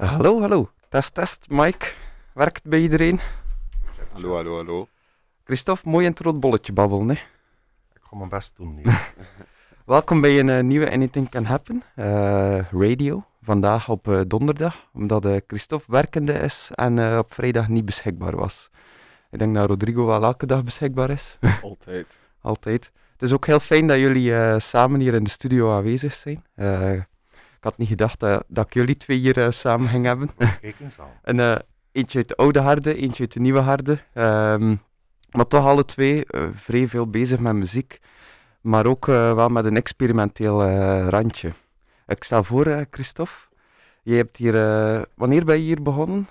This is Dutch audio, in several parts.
Hallo, hallo. Test, test. Mike, werkt bij iedereen? Hallo, hallo, hallo. Christophe, mooi in het rood bolletje babbelen, hè? Ik ga mijn best doen. Welkom bij een eh, nieuwe Anything Can Happen eh, radio. Vandaag op eh, donderdag, omdat Christophe werkende is en op vrijdag niet beschikbaar was. Ik denk dat Rodrigo wel elke dag beschikbaar is. Altijd. Altijd. Het is ook heel fijn dat jullie samen hier in de studio aanwezig zijn. Eh, ik had niet gedacht dat, dat ik jullie twee hier eh, samen ging hebben. Kijk eens aan. En, eh, eentje uit de oude harde, eentje uit de nieuwe harde. Ehm, maar toch alle twee eh, vrij veel bezig met muziek. Maar ook eh, wel met een experimenteel eh, randje. Ik stel voor, eh, Christophe. Je hebt hier... eh, wanneer ben je hier begonnen?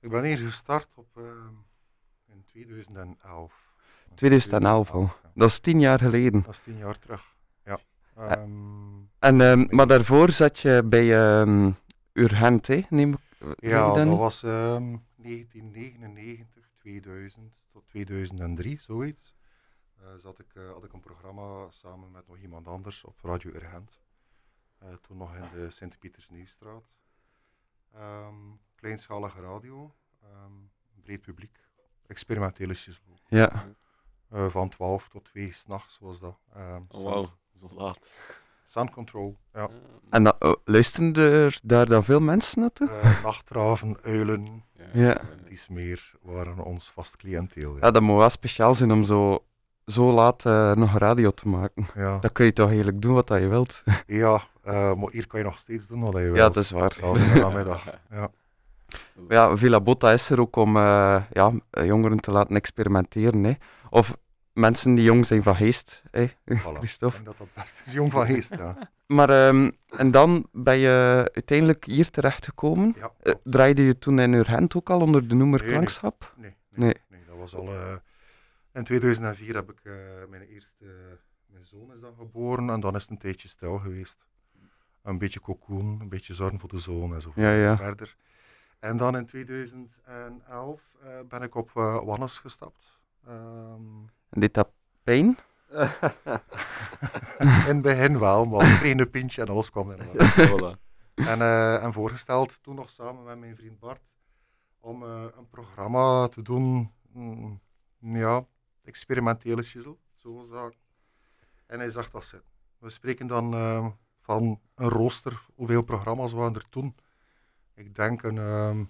Ik ben hier gestart op, eh, in 2011. 2011 al. ja. Dat is tien jaar geleden. Dat is tien jaar terug. Ja. Ehm, En, ehm, maar daarvoor zat je bij ehm Urgent, hè? Neem ik ja, dat niet? was ehm 1999, 2000 tot 2003, zoiets. Eh, zat ik, eh, had ik een programma samen met nog iemand anders op Radio Urgent. Eh, toen nog in de Sint-Pieters-Nieuwstraat. Ehm, kleinschalige radio, ehm, breed publiek, experimentele shizzle. Ja. Eh, van 12 tot 2 s'nachts was dat. Ehm, Oh, wauw. Zo laat. Sound control, ja. Ja. En dat, eh, luisteren er daar dan veel mensen naartoe? Eh, nachtraven, uilen, Ja. iets meer waren ons vast cliënteel. Ja, Ja. dat moet wel speciaal zijn om zo, zo laat eh, nog radio te maken. Ja, Dan kun je toch eigenlijk doen wat dat je wilt. ja eh, maar hier kan je nog steeds doen wat je wilt. Ja, dat is waar. De namiddag. Ja. Ja, Villa Botta is er ook om eh, ja, jongeren te laten experimenteren. Hè. Of mensen die jong zijn van geest, hè, Voilà. Christophe. Ik denk dat dat best is. Jong van geest, ja. Maar, ehm, en dan ben je uiteindelijk hier terechtgekomen. ja Eh, draaide je toen in Urgent ook al onder de noemer Nee, nee. Klankschap? nee, nee. nee, nee, dat was al... eh, in 2004 heb ik eh, mijn eerste... mijn zoon is dan geboren en dan is het een tijdje stil geweest. Een beetje cocoon, een beetje zorgen voor de zoon en zo Ja, ja. verder. En dan in 2011 eh, ben ik op Wannes gestapt. Ehm, En deed dat pijn? in het begin wel, maar een pintje en alles kwam er wel. En, eh, en voorgesteld, toen nog samen met mijn vriend Bart, om eh, een programma te doen, mm, ja, experimentele shizzle, zo zaak. En hij zag dat zitten. We spreken dan eh, van een rooster, hoeveel programma's waren er toen? Ik denk een ehm,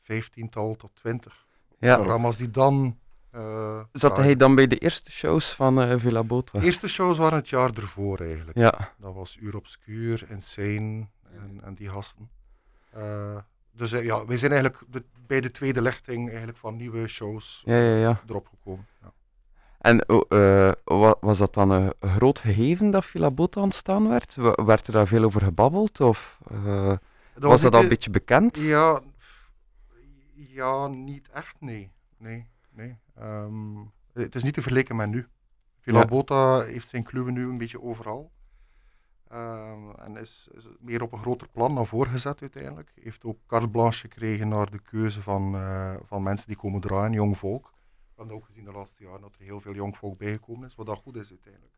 vijftiental tot twintig Ja. programma's die dan... eh, Zat hij dan bij de eerste shows van eh, Villa Botta? De eerste shows waren het jaar ervoor eigenlijk. Ja. Dat was Uur Obscuur, Insane en, en die gasten. Eh, dus ja, wij zijn eigenlijk de, bij de tweede lichting eigenlijk van nieuwe shows Ja, ja, ja. erop gekomen. Ja. En oh, wa- was dat dan een groot gegeven dat Villa Botta ontstaan werd? Werd er daar veel over gebabbeld? Of eh, was dat al een beetje bekend? Ja, ja, niet echt, nee. Nee, nee. Ehm, het is niet te vergelijken met nu. Villa Ja. Bota heeft zijn kluwen nu een beetje overal. Ehm, en is, is meer op een groter plan naar voren gezet uiteindelijk. Heeft ook carte blanche gekregen naar de keuze van, eh, van mensen die komen draaien, jong volk. We hebben ook gezien de laatste jaren dat er heel veel jong volk bijgekomen is, wat dat goed is uiteindelijk.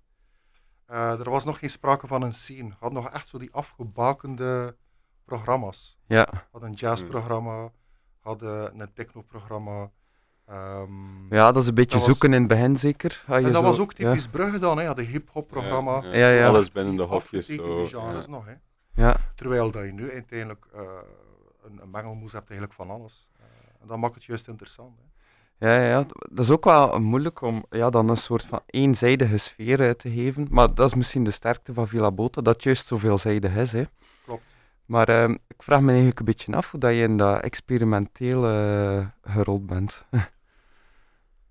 Eh, er was nog geen sprake van een scene. Had nog echt zo die afgebakende programma's. Ja. Had een jazzprogramma, had eh, een technoprogramma. Ehm, ja, dat is een beetje was- zoeken in het begin zeker. Ga je en dat zo- was ook ja. typisch Brugge dan, hè. had een hip-hop programma. Ja, Ja, ja. Alles binnen de hofjes. Zo. genres Ja. nog, hè. Ja. Terwijl dat je nu uiteindelijk eh, een, een mengelmoes hebt eigenlijk van alles. Eh, en dat maakt het juist interessant. Hè. Ja, ja, ja. dat is ook wel moeilijk om ja, dan een soort van eenzijdige sfeer eh, te geven. Maar dat is misschien de sterkte van Villa Botta, dat het juist zo veelzijdig is. Hè. Klopt. Maar ehm, ik vraag me eigenlijk een beetje af hoe dat je in dat experimenteel eh, gerold bent.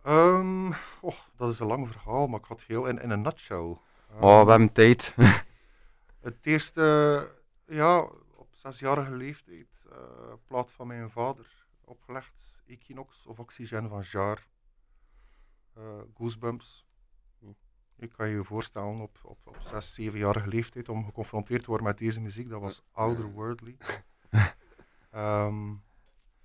Ehm, oh, dat is een lang verhaal, maar ik had heel in, in een nutshell. oh, we hebben tijd. Het eerste, ja, op zesjarige leeftijd, eh plaat van mijn vader opgelegd. Equinox of Oxygen van Jaar. Eh, Goosebumps. Je kan je je voorstellen op, op, op zes, zevenjarige leeftijd om geconfronteerd te worden met deze muziek. Dat was outerworldly. Ehm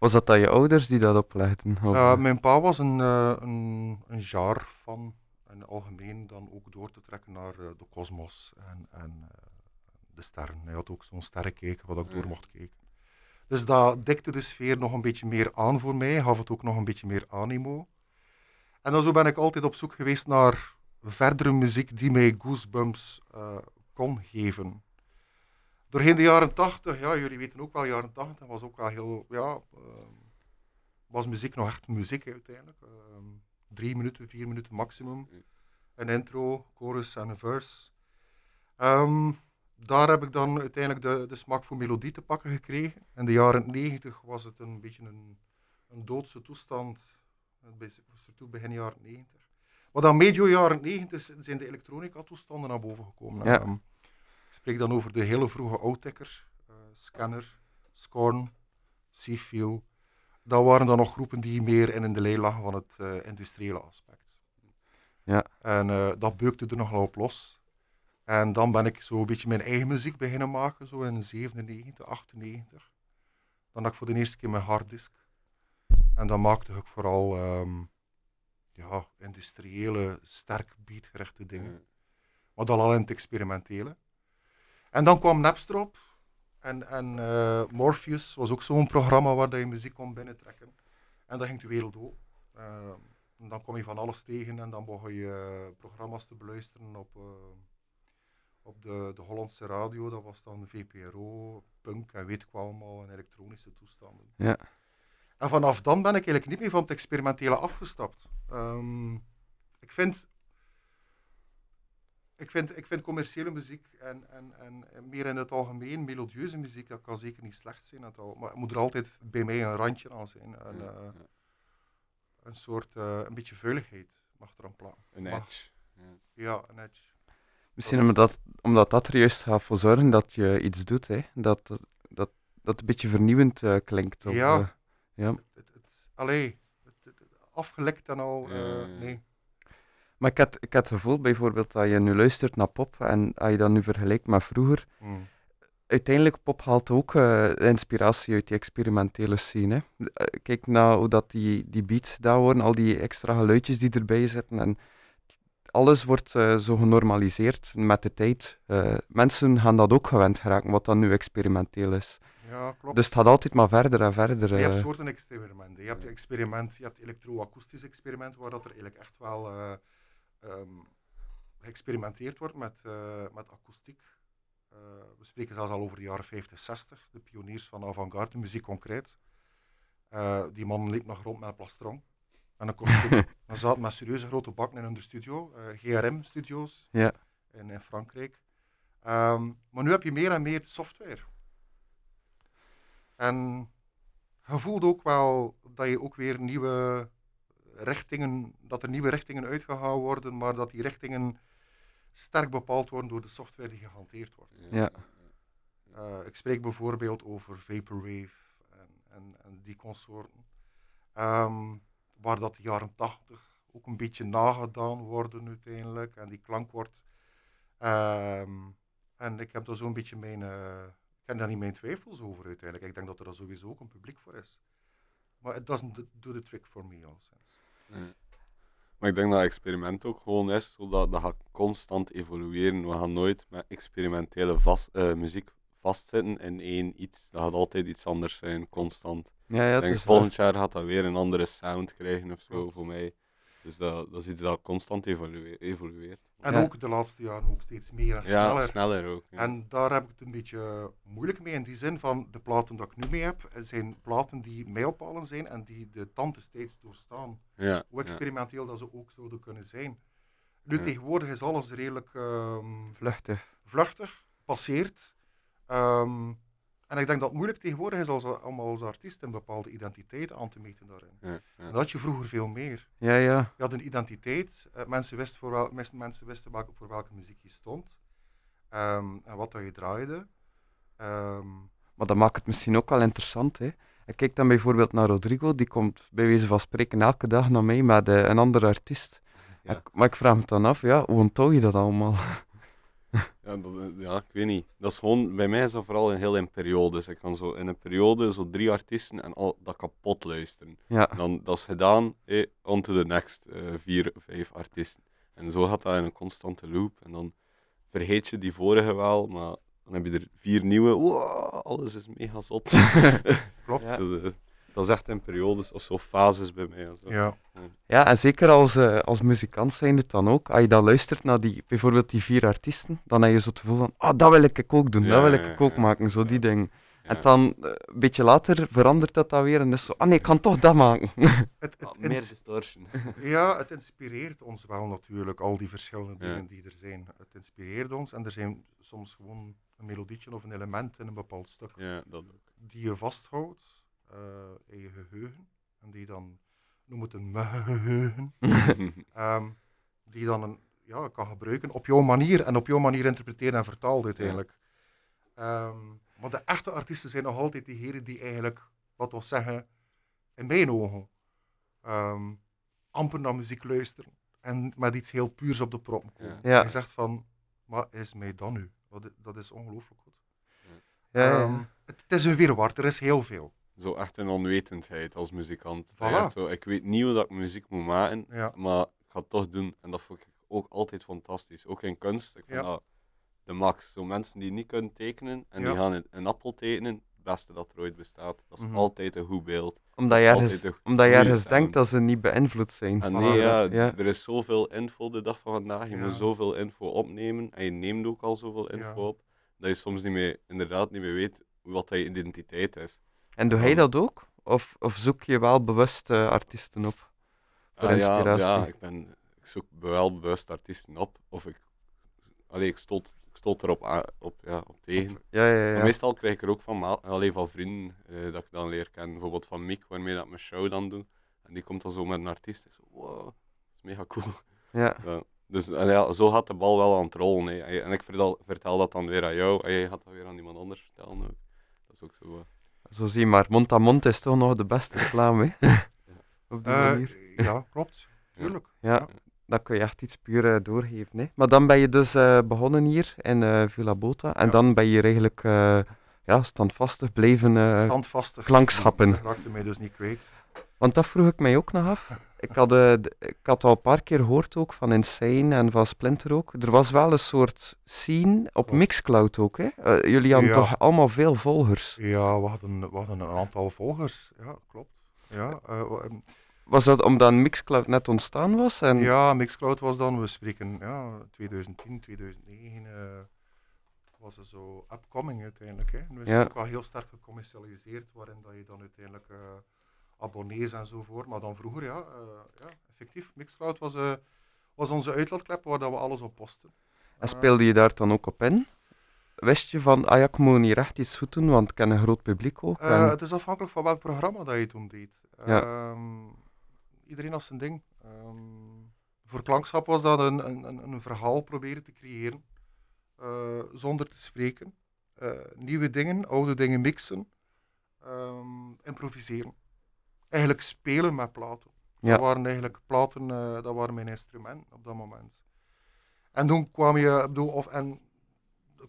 Was dat dan je ouders die dat oplegden? Mijn pa was een, eh, een, een jaar van, in het algemeen dan ook door te trekken naar eh, de kosmos en, en eh, de sterren. Hij had ook zo'n sterrenkijker wat ik door mocht kijken. Dus dat dikte de sfeer nog een beetje meer aan voor mij, gaf het ook nog een beetje meer animo. En dan zo ben ik altijd op zoek geweest naar verdere muziek die mij goosebumps eh, kon geven. Doorheen de jaren 80, ja, jullie weten ook wel, jaren 80 was ook wel heel, ja, ehm, was muziek nog echt muziek uiteindelijk. Ehm, drie minuten, vier minuten maximum. Een intro, chorus en een verse. Ehm, daar heb ik dan uiteindelijk de, de smaak voor melodie te pakken gekregen. In de jaren 90 was het een beetje een, een doodse toestand. Surtout begin jaren 90. Maar dan medio jaren 90 zijn de elektronica-toestanden naar boven gekomen. Ja. Ik spreek dan over de hele vroege Outekker, eh, Scanner, Scorn, Seafeel. Dat waren dan nog groepen die meer in de lijn lagen van het eh, industriële aspect. Ja. En eh, dat beukte er nogal op los. En dan ben ik zo een beetje mijn eigen muziek beginnen maken, zo in 97, 98. Dan had ik voor de eerste keer mijn harddisk. En dan maakte ik vooral ehm, ja, industriële, sterk beatgerichte dingen. Ja. Maar dan al in het experimentele. En dan kwam Napster op. En, en eh, Morpheus was ook zo'n programma waar je muziek kon binnentrekken. En dan ging de wereld open. Ehm, en dan kom je van alles tegen en dan begon je eh, programma's te beluisteren op, eh, op de, de Hollandse radio. Dat was dan VPRO, punk en weet ik wat allemaal, en elektronische toestanden. Ja. En vanaf dan ben ik eigenlijk niet meer van het experimentele afgestapt. Ehm, ik vind ik vind, ik vind commerciële muziek en, en, en, meer in het algemeen, melodieuze muziek, dat kan zeker niet slecht zijn. Dat al, maar het moet er altijd bij mij een randje aan zijn. Een, Ja, eh, ja. een soort, eh, een beetje vuiligheid mag er aan plakken. Een Mag- edge. Ja. Ja, een edge. Misschien omdat, dat- omdat dat er juist gaat voor zorgen dat je iets doet, hè. Dat, dat, dat het een beetje vernieuwend eh, klinkt. Of, Ja. ja. Het, het, het, allee, het, het- het- afgelekt en al, eh, Ja. nee. Maar ik had, ik had het gevoel bijvoorbeeld dat je nu luistert naar pop en als je dat nu vergelijkt met vroeger, Hmm. uiteindelijk pop haalt ook eh, inspiratie uit die experimentele scene. Hè. Eh, Kijk naar hoe dat die, die beats daar worden, al die extra geluidjes die erbij zitten en alles wordt eh, zo genormaliseerd met de tijd. Mensen gaan dat ook gewend geraken, wat dan nu experimenteel is. Ja, klopt. Dus het gaat altijd maar verder en verder. Je hebt soorten experimenten. Je hebt experiment, je hebt elektro-akoestisch experiment, waar dat er eigenlijk echt wel ehm, geëxperimenteerd wordt met, eh, met akoestiek. Eh, we spreken zelfs al over de jaren 50, 60, de pioniers van avant-garde muziek concreet. Eh, die man liep nog rond met een plastron en een kostuum. Dan zaten met serieuze grote bakken in hun studio, GRM-studio's Ja. in, in Frankrijk. Ehm, maar nu heb je meer en meer software. En je voelt ook wel dat je ook weer nieuwe richtingen, dat er nieuwe richtingen uitgehaald worden, maar dat die richtingen sterk bepaald worden door de software die gehanteerd wordt. Ja. Eh, ik spreek bijvoorbeeld over Vaporwave en, en, en die consorten, Ehm, waar dat de jaren 80 ook een beetje nagedaan worden uiteindelijk, en die klank wordt. Ehm, en ik heb daar zo'n beetje mijn, eh, ik heb daar niet mijn twijfels over uiteindelijk. Ik denk dat er daar sowieso ook een publiek voor is. Maar it doesn't do the trick for me, alleszins. Ja. Maar ik denk dat experiment ook gewoon is, zodat dat gaat constant evolueren. We gaan nooit met experimentele vast, eh, muziek vastzitten in één iets. Dat gaat altijd iets anders zijn, constant. Ja, ja, denk is volgend jaar gaat dat weer een andere sound krijgen of zo voor mij. Dus dat, dat is iets dat constant evolue- evolueert. En Ja. ook de laatste jaren ook steeds meer en Ja, sneller. sneller ook. ja. En daar heb ik het een beetje moeilijk mee in die zin van de platen dat ik nu mee heb, zijn platen die mijlpalen zijn en die de tand steeds doorstaan. ja, Hoe ja. experimenteel dat ze ook zouden kunnen zijn. Nu Ja. tegenwoordig is alles redelijk ehm, vluchtig. vluchtig, passeert. Ehm, en ik denk dat het moeilijk tegenwoordig is als, om als artiest een bepaalde identiteit aan te meten daarin. Ja, ja. Dat had je vroeger veel meer. Ja, ja. Je had een identiteit. eh, mensen, wisten voor wel, mensen wisten welke, voor welke muziek je stond. ehm, en wat dat je draaide. Ehm, Maar dat maakt het misschien ook wel interessant. Hè. Ik kijk dan bijvoorbeeld naar Rodrigo, die komt bij wijze van spreken elke dag naar mij met eh, een andere artiest. Ja. Ik- maar ik vraag me dan af, ja, hoe onthoud je dat allemaal? Ja, dat, eh, ja, ik weet niet. Dat is gewoon, bij mij is dat vooral een heel in periodes. Ik kan zo in een periode zo drie artiesten en al dat kapot luisteren. Ja, En dan, dat is gedaan, eh, on to the next, eh, vier, vijf artiesten. En zo gaat dat in een constante loop. En dan vergeet je die vorige wel, maar Dan heb je er vier nieuwe. Wow, alles is mega zot. Klopt. Ja. Dus, eh, dat is echt in periodes of zo fases bij mij. en zo. Ja. Ja, en zeker als, eh, als muzikant zijn het dan ook. Als je dan luistert naar die, bijvoorbeeld die vier artiesten, dan heb je zo het gevoel van, ah, dat wil ik ook doen, Ja, dat wil ja, ik ook ja. maken, zo die dingen. Ja. En dan, eh, een beetje later, verandert dat dan weer en is zo, ah nee, ik kan toch dat maken. Het, het, Ah, meer distortion. ja, het inspireert ons wel natuurlijk, al die verschillende Ja. dingen die er zijn. Het inspireert ons en er zijn soms gewoon een melodietje of een element in een bepaald stuk ja, dat ook. die je vasthoudt in je geheugen. En die dan, noem het een geheugen, ehm, die je dan een, ja, kan gebruiken op jouw manier en op jouw manier interpreteren en vertalen uiteindelijk. Ehm, maar de echte artiesten zijn nog altijd diegenen die eigenlijk, wat we zeggen, in mijn ogen, ehm, amper naar muziek luisteren en met iets heel puurs op de proppen komen. Ja. Je zegt van, wat is mij dan nu? Dat, is ongelooflijk goed. Ja, ja, Ehm, het, het is een weerwaard, er is heel veel. Zo echt een onwetendheid als muzikant. Voilà. Zo, ik weet niet hoe dat ik muziek moet maken, Ja. maar ik ga het toch doen. En dat vond ik ook altijd fantastisch. Ook in kunst. Ik vind Ja. dat de max. Zo mensen die niet kunnen tekenen en Ja. die gaan een, een appel tekenen, het beste dat er ooit bestaat. Dat is Mhm. altijd een goed beeld. Omdat je ergens, omdat je ergens denkt dat ze niet beïnvloed zijn. En nee, ja, ja. er is zoveel info de dag van vandaag. Je Ja. moet zoveel info opnemen en je neemt ook al zoveel info Ja. op, dat je soms niet meer, inderdaad niet meer weet wat je identiteit is. En doe jij dat ook? Of, of zoek je wel bewust eh, artiesten op? Voor Ah, ja, inspiratie. Ja, ik, ben, ik zoek wel bewust artiesten op. Of ik, allee, ik, stoot, ik stoot erop aan, op, ja, op tegen. Ja, ja, ja. meestal krijg ik er ook van, allee, van vrienden eh, dat ik dan leer kennen. Bijvoorbeeld van Miek, waarmee dat mijn show dan doe. En die komt dan zo met een artiest. Ik zo, wow, dat is mega cool. ja. Ja. Dus ja, zo gaat de bal wel aan het rollen. Hè. En ik vertel, vertel dat dan weer aan jou. En jij gaat dat weer aan iemand anders vertellen. Dat is ook zo. Zo zie je maar, mond aan mond is toch nog de beste reclame, hè? Op die Eh, manier. ja, klopt. Tuurlijk. Ja, dan kun je echt iets puur eh, doorgeven. Hè. Maar dan ben je dus eh, begonnen hier in eh Villa Bota. En Ja. dan ben je hier eigenlijk eh, ja, standvastig blijven. eh, Standvastig. klankschappen. Dat raakte mij dus niet kwijt. want dat vroeg ik mij ook nog af. Ik had, eh, d- ik had al een paar keer gehoord ook van Insane en van Splinter ook. Er was wel een soort scene op. Mixcloud ook. Hè? Eh, jullie hadden Ja. toch allemaal veel volgers. Ja, we hadden, we hadden een aantal volgers. Ja, klopt. Ja, eh, ehm, Was dat omdat Mixcloud net ontstaan was? En... ja, Mixcloud was dan, we spreken ja, 2010, 2009. eh, was er zo upcoming uiteindelijk. Hè. We zijn Ja. ook wel heel sterk gecommercialiseerd, waarin dat je dan uiteindelijk abonnees enzovoort. Maar dan vroeger, ja, eh, ja effectief, Mixcloud was, eh, was onze uitlaatklep waar dat we alles op posten. En speelde je daar dan ook op in? Wist je van, ah ja, ik moet hier echt iets goed doen, want ik ken een groot publiek ook. Eh, en- het is afhankelijk van welk programma dat je toen deed. Ja. Ehm, iedereen had zijn ding. Ehm, voor klankschap was dat een, een, een, verhaal proberen te creëren, eh, zonder te spreken. Eh, nieuwe dingen, oude dingen mixen, ehm, improviseren. Eigenlijk spelen met platen. Ja. Dat waren eigenlijk platen, eh, dat waren mijn instrumenten op dat moment. En toen kwam je, bedoel, of, en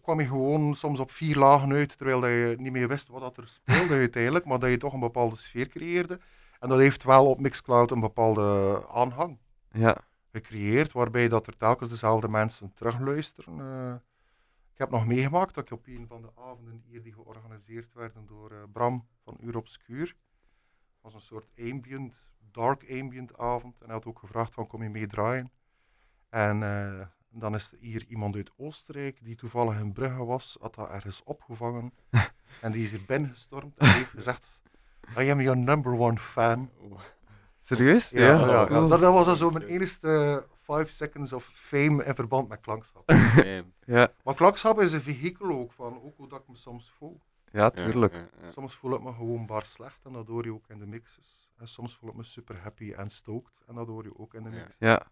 kwam je gewoon soms op vier lagen uit, terwijl je niet meer wist wat dat er speelde uiteindelijk, maar dat je toch een bepaalde sfeer creëerde. En dat heeft wel op Mixcloud een bepaalde aanhang ja. gecreëerd, waarbij dat er telkens dezelfde mensen terugluisteren. Eh, ik heb nog meegemaakt dat ik op een van de avonden hier die georganiseerd werden door eh, Bram van Uur Obscuur. Het was een soort ambient, dark ambient avond. En hij had ook gevraagd van kom je mee draaien. En eh, dan is er hier iemand uit Oostenrijk die toevallig in Brugge was, had dat ergens opgevangen. en die is hier binnengestormd en heeft gezegd, I am your number one fan. Serieus? Ja, ja. Dat, dat was dan zo mijn enigste five seconds of fame in verband met klankschap. Ja, Maar klankschap is een vehikel ook van ook hoe dat ik me soms voel. Ja, tuurlijk. Ja, ja, ja. Soms voel ik me gewoon bar slecht en dat hoor je ook in de mixes. En soms voel ik me super happy en stoked en dat hoor je ook in de Ja. mix. Ja,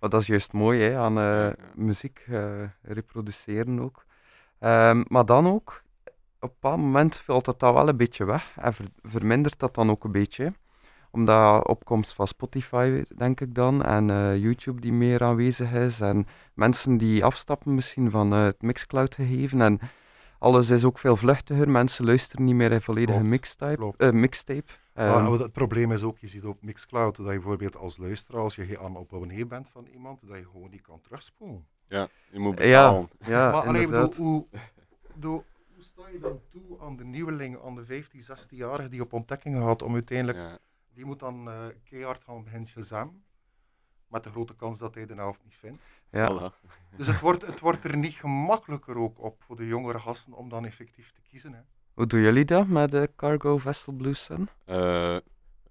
maar dat is juist mooi hè, aan eh, Ja, ja. muziek eh, reproduceren ook. Ehm, maar dan ook, op een bepaald moment valt dat dan wel een beetje weg en ver- vermindert dat dan ook een beetje. Omdat opkomst van Spotify, denk ik dan, en eh, YouTube die meer aanwezig is, en mensen die afstappen misschien van het Mixcloud gegeven. En alles is ook veel vluchtiger, mensen luisteren niet meer in volledige Klopt, mixtape. klopt. eh, mixtape. Ehm, maar het probleem is ook, je ziet op Mixcloud dat je bijvoorbeeld als luisteraar, als je aan op abonnee bent van iemand, dat je gewoon niet kan terugspoelen. Ja, je moet betalen. ja, maar allee, ik bedoel, inderdaad. hoe, Doe, hoe sta je dan toe aan de nieuweling, aan de 15, 16-jarige die op ontdekkingen gaat om uiteindelijk, Ja. die moet dan eh, keihard gaan beginnen Shazam, met de grote kans dat hij de helft niet vindt. Ja. Voilà. Dus het wordt, het wordt er niet gemakkelijker ook op voor de jongere gasten om dan effectief te kiezen. Hè. Hoe doen jullie dat met de Cargo Vessel Blues Sun? Eh,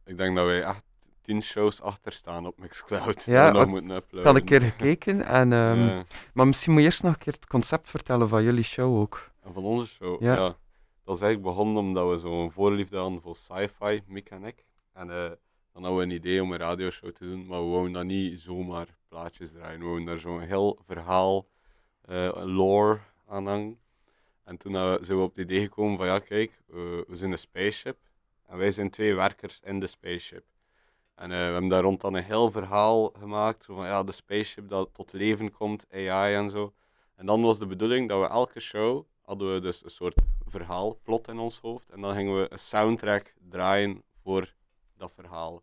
ik denk dat wij echt tien shows achter staan op Mixcloud. Ja, nog ik moeten Ik uploaden. had een keer gekeken, en, ehm, Ja. maar misschien moet je eerst nog een keer het concept vertellen van jullie show ook. En van onze show, Ja. ja. Dat is eigenlijk begonnen omdat we zo'n voorliefde hadden voor sci-fi, Mick en ik. En eh, dan hadden we een idee om een radioshow te doen, maar we wouden dan niet zomaar plaatjes draaien. We wouden daar zo'n heel verhaal, eh, lore aan hangen. En toen zijn we op het idee gekomen van ja, kijk, eh, we zijn een spaceship. En wij zijn twee werkers in de spaceship. En eh, we hebben daar rond dan een heel verhaal gemaakt. Van ja, de spaceship dat tot leven komt, AI en zo. En dan was de bedoeling dat we elke show hadden we dus een soort verhaalplot in ons hoofd. En dan gingen we een soundtrack draaien voor dat verhaal.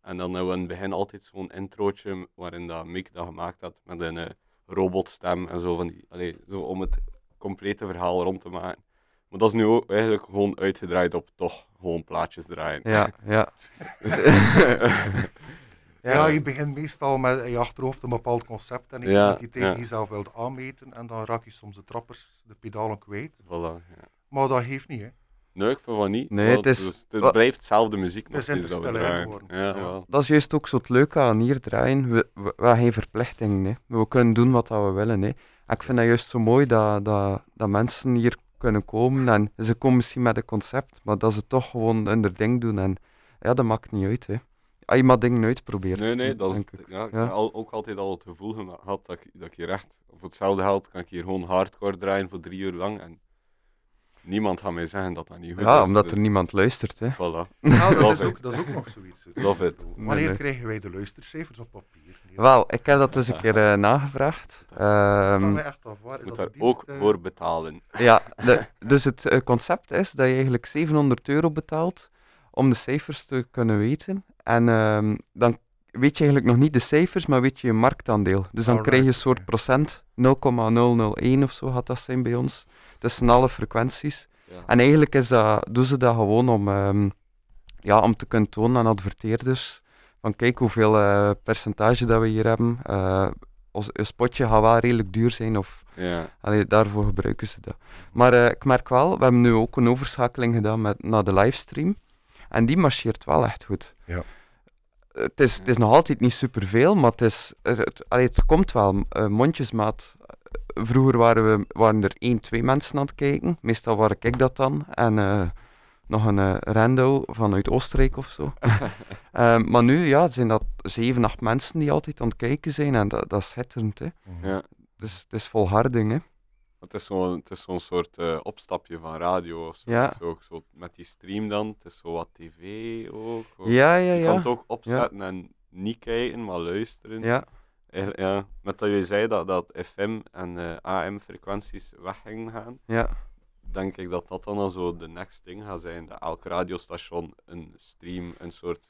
En dan hebben we in het begin altijd zo'n introotje waarin dat Mick dat gemaakt had met een eh, robotstem en zo van die, allee, zo om het complete verhaal rond te maken. Maar dat is nu ook eigenlijk gewoon uitgedraaid op toch gewoon plaatjes draaien. Ja, ja. Ja. je begint meestal met in je achterhoofd een bepaald concept en een Ja, identiteit ja. die je zelf wilt aanmeten en dan raak je soms de trappers, de pedalen kwijt. Voilà, ja. Maar dat heeft niet, hè. Nee, ik vind van niet. Nee, want het is- dus het blijft hetzelfde muziek nog is steeds dat we Interstellar draaien. geworden. Ja, Ja. wel. Dat is juist ook zo het leuke aan hier draaien. We, we, we hebben geen verplichtingen. Hè. We kunnen doen wat dat we willen. Hè. En ik vind dat juist zo mooi dat, dat, dat mensen hier kunnen komen. En ze komen misschien met een concept, maar dat ze toch gewoon hun ding doen. En ja, dat maakt niet uit. Hè. Als je maar dingen uitprobeert. Nee, nee, dat is, ik. ja, ik Ja. heb al, ook altijd al het gevoel gehad dat ik, dat ik hier echt, voor hetzelfde geld kan ik hier gewoon hardcore draaien voor drie uur lang en niemand gaat mij zeggen dat dat niet goed is. Ja, omdat dus er niemand luistert. Hè. Voilà, Nou, dat, Love is it. ook, dat is ook nog zoiets. Love it. Wanneer nee. krijgen wij de luistercijfers op papier? Nee, Wel, ik heb dat dus een keer eh, nagevraagd. dat staan Ehm, wij echt af. Waar is Je moet dat daar ook eh? voor betalen. Ja, de- dus het eh, concept is dat je eigenlijk 700 euro betaalt om de cijfers te kunnen weten. En ehm, dan weet je eigenlijk nog niet de cijfers, maar weet je je marktaandeel. Dus dan krijg je een soort procent, 0,001 of zo gaat dat zijn bij ons, tussen alle frequenties. Ja. En eigenlijk is dat, doen ze dat gewoon om, ehm, ja, om te kunnen tonen aan adverteerders van kijk hoeveel eh, percentage dat we hier hebben. Eh, ons een spotje gaat wel redelijk duur zijn of Ja. Allee, daarvoor gebruiken ze dat. Maar eh, ik merk wel, we hebben nu ook een overschakeling gedaan met, naar de livestream. En die marcheert wel echt goed. Ja. Het is, het is nog altijd niet superveel, maar het, is, het, het, allee, het komt wel. eh, mondjesmaat. Eh, Vroeger waren, we, waren er één, twee mensen aan het kijken. Meestal waren ik dat dan. En eh, nog een eh, rando vanuit Oostenrijk of zo. Maar nu ja, zijn dat zeven, acht mensen die altijd aan het kijken zijn. En dat, dat is schitterend. Hè. Ja. Dus het is volharding. Hè. Het is zo'n soort eh, opstapje van radio of zo. Ja. Ook zo met die stream dan, het is zo wat tv ook. ook. Ja, ja, Je kan ja. het ook opzetten en niet kijken, maar luisteren. Ja, ja, met dat je zei dat, dat FM en eh, AM-frequenties weg gingen gaan, ja. denk ik dat dat dan al zo de next ding gaat zijn. Dat elk radiostation een stream, een soort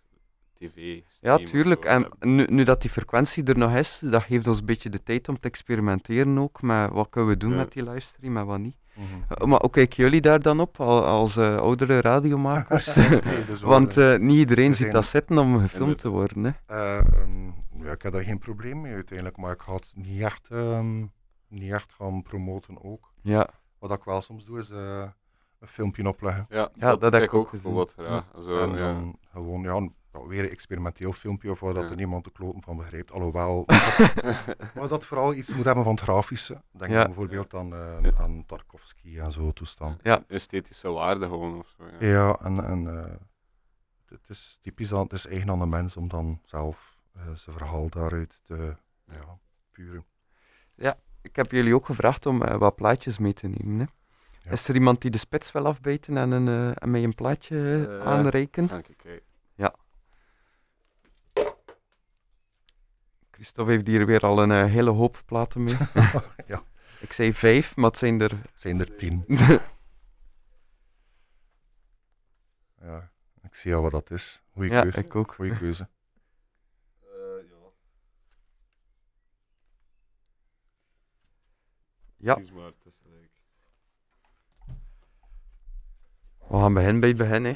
tv Ja, tuurlijk. En nu, nu dat die frequentie er nog is, dat geeft ons een beetje de tijd om te experimenteren ook met wat kunnen we doen Ja. met die livestream en wat niet. Mhm. Eh, Maar hoe kijken jullie daar dan op, al- als eh, oudere radiomakers? Nee, dus Want eh, eh, niet iedereen we ziet dat zitten om gefilmd te worden. Hè. eh, ehm, ja, ik heb daar geen probleem mee uiteindelijk, maar ik het niet echt, ehm, niet echt gaan promoten ook. Ja, Wat ik wel soms doe, is eh, een filmpje opleggen. Ja, Ja, dat, heb ik ook gezien. bijvoorbeeld graag. Zo, en ja. dan gewoon ja, ja, weer een experimenteel filmpje of waar dat Ja. er niemand de kloten van begrijpt. Alhoewel, maar dat vooral iets moet hebben van het grafische. Denk Ja. dan bijvoorbeeld aan, eh, aan Tarkovsky en zo toestand. Esthetische waarde gewoon of zo. Ja. Ja, en, en eh, het is typisch aan, het is eigen aan de mens om dan zelf eh, zijn verhaal daaruit te ja, puren. ik heb jullie ook gevraagd om eh, wat plaatjes mee te nemen. Hè. Ja. Is er iemand die de spits wil afbijten en, een, eh, en mij een plaatje aanreiken? Dank je, kijk. Christophe heeft hier weer al een eh, hele hoop platen mee. Ja. Ik zei vijf, maar het zijn er... Zijn er tien. Ja, ik zie al wat dat is. Goeie ja, keuze. ik ook. Goeie keuze. Ja, Kies maar tussen. like. We gaan beginnen bij het begin, hè.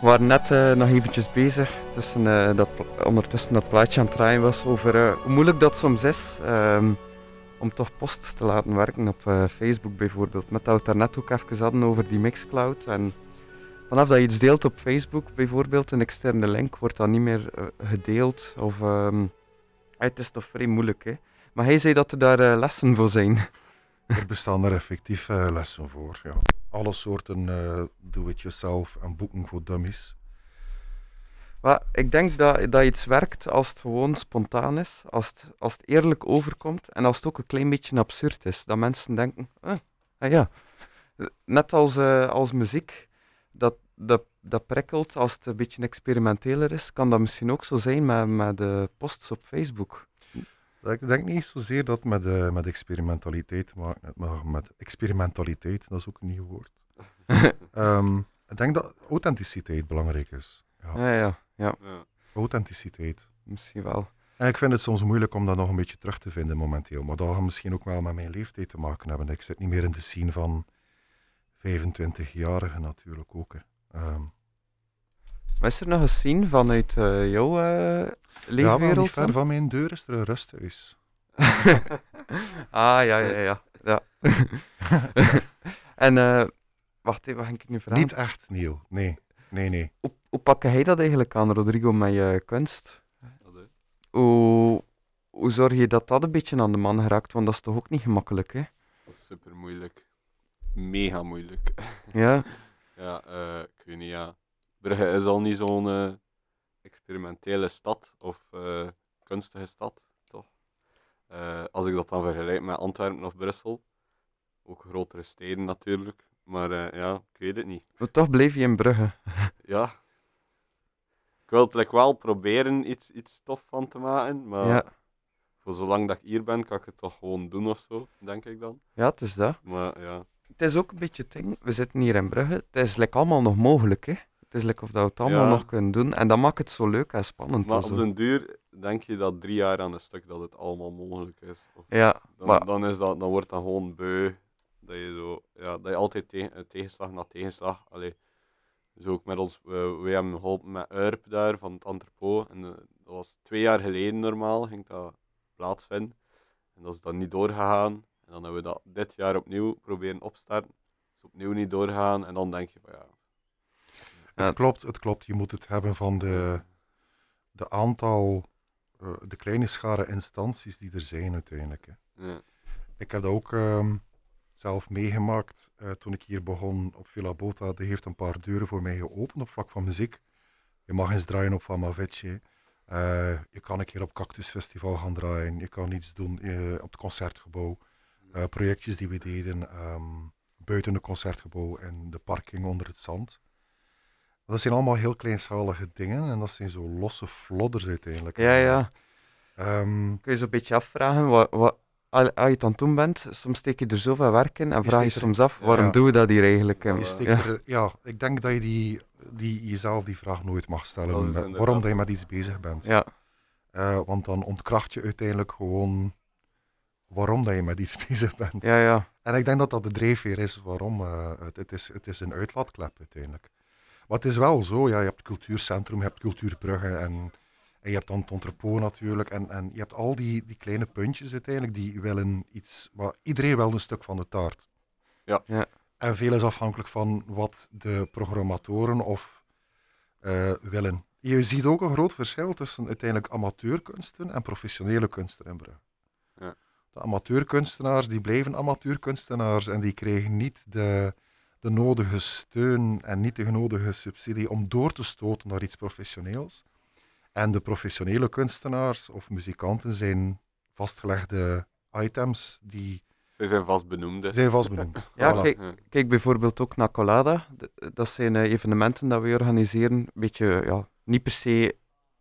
We waren net eh, nog eventjes bezig, tussen, eh, dat, ondertussen dat plaatje aan het draaien was, over eh, hoe moeilijk dat soms is ehm, om toch posts te laten werken op Facebook bijvoorbeeld. Met dat we het daarnet ook even hadden over die Mixcloud. En vanaf dat je iets deelt op Facebook, bijvoorbeeld een externe link, wordt dat niet meer gedeeld. Of, ehm, het is toch vrij moeilijk, hè. Maar hij zei dat er daar lessen voor zijn. Er bestaan er effectief lessen voor. Ja. Alle soorten eh, do-it-yourself en boeken voor dummies. Ik denk dat, dat iets werkt als het gewoon spontaan is, als het, als het eerlijk overkomt en als het ook een klein beetje absurd is. Dat mensen denken, ah, ah ja, net als, eh, als muziek, dat, dat, dat prikkelt als het een beetje experimenteler is, kan dat misschien ook zo zijn met, met de posts op Facebook. Ik denk niet zozeer dat het met, uh, met experimentaliteit te maken heeft, maar met experimentaliteit, dat is ook een nieuw woord. um, ik denk dat authenticiteit belangrijk is. Ja, ja, ja. ja. Ja. Authenticiteit. Misschien wel. En ik vind het soms moeilijk om dat nog een beetje terug te vinden momenteel. Maar dat gaat misschien ook wel met mijn leeftijd te maken hebben. Ik zit niet meer in de scene van 25-jarigen natuurlijk ook. Um, is er nog een scene vanuit uh, jouw uh, leefwereld? Ja, niet ver van mijn deur is er een rusthuis. ah, ja, ja, ja. ja. en, uh, wacht even, wat ging ik nu vragen? Niet echt, Neil. Nee, nee, nee. Hoe, hoe pak jij dat eigenlijk aan, Rodrigo, met je kunst? Hoe, hoe zorg je dat dat een beetje aan de man geraakt? Want dat is toch ook niet gemakkelijk, hè? Dat is super moeilijk. Mega moeilijk. Ja? ja, uh, ik weet niet, ja. Brugge is al niet zo'n uh, experimentele stad of uh, kunstige stad, toch? als ik dat dan vergelijk met Antwerpen of Brussel, ook grotere steden natuurlijk, maar ja, ik weet het niet. Maar toch bleef je in Brugge. ja. Ik wil het wel proberen iets, iets tof van te maken, maar ja. voor zolang dat ik hier ben, kan ik het toch gewoon doen of zo, denk ik dan. Ja, het is dat. Maar ja. Het is ook een beetje het ding, we zitten hier in Brugge, het is like allemaal nog mogelijk, hè. Het is lekker of dat we het allemaal Ja. nog kunnen doen. En dat maakt het zo leuk en spannend. Maar op den duur denk je dat drie jaar aan een stuk dat het allemaal mogelijk is. Of Ja, dan, maar dan, is dat, dan wordt dat gewoon beu. Dat je, zo, ja, dat je altijd tegen, eh, tegenslag na tegenslag. Allee, zo ook met ons, eh, wij hebben geholpen met URP daar van het entrepot. En eh, dat was twee jaar geleden normaal, ging dat plaatsvinden. En dat is dan niet doorgegaan. En dan hebben we dat dit jaar opnieuw proberen opstarten. Is opnieuw niet doorgaan. En dan denk je van ja, Ja. Het klopt, het klopt. Je moet het hebben van de, de aantal, eh, de kleine schare instanties die er zijn uiteindelijk. Hè. ja, Ik heb dat ook ehm, zelf meegemaakt eh, toen ik hier begon op Villa Bota. Die heeft een paar deuren voor mij geopend op vlak van muziek. Je mag eens draaien op Van Mavetje. Eh, je kan een keer op Cactus Festival gaan draaien. Je kan iets doen op het concertgebouw. Projectjes die we deden ehm, buiten het concertgebouw en de parking onder het zand. Dat zijn allemaal heel kleinschalige dingen en dat zijn zo losse flodders uiteindelijk. ja, ja. Ehm, Kun je zo een beetje afvragen, wat, wat, als je het aan het doen bent, soms steek je er zoveel werk in en Je vraag je er- soms af, waarom Ja. doen we dat hier eigenlijk? Je Ja. steekt ja. er- ja, ik denk dat je die, die, jezelf die vraag nooit mag stellen. Eh, waarom dat je met iets bezig bent. ja, Eh, want dan ontkracht je uiteindelijk gewoon waarom dat je met iets bezig bent. ja, ja. En ik denk dat dat de drijfveer is waarom. eh, het, het, is, het is een uitlaatklep uiteindelijk. Maar het is wel zo, ja, je hebt het cultuurcentrum, je hebt Cultuurbrugge en, en je hebt dan het entrepot natuurlijk. En, en je hebt al die, die kleine puntjes uiteindelijk die willen iets... Maar iedereen wil een stuk van de taart. Ja. Ja. En veel is afhankelijk van wat de programmatoren of eh, willen. Je ziet ook een groot verschil tussen uiteindelijk amateurkunsten en professionele kunsten in Brugge. Ja. De amateurkunstenaars die blijven amateurkunstenaars en die krijgen niet de, de nodige steun en niet de nodige subsidie om door te stoten naar iets professioneels. En de professionele kunstenaars of muzikanten zijn vastgelegde items die Ze zijn vast benoemd. hè. zijn vastbenoemd. Ja, Voilà. kijk, Ja. kijk bijvoorbeeld ook naar Colada. Dat zijn eh, evenementen dat we organiseren. Een beetje, ja, niet per se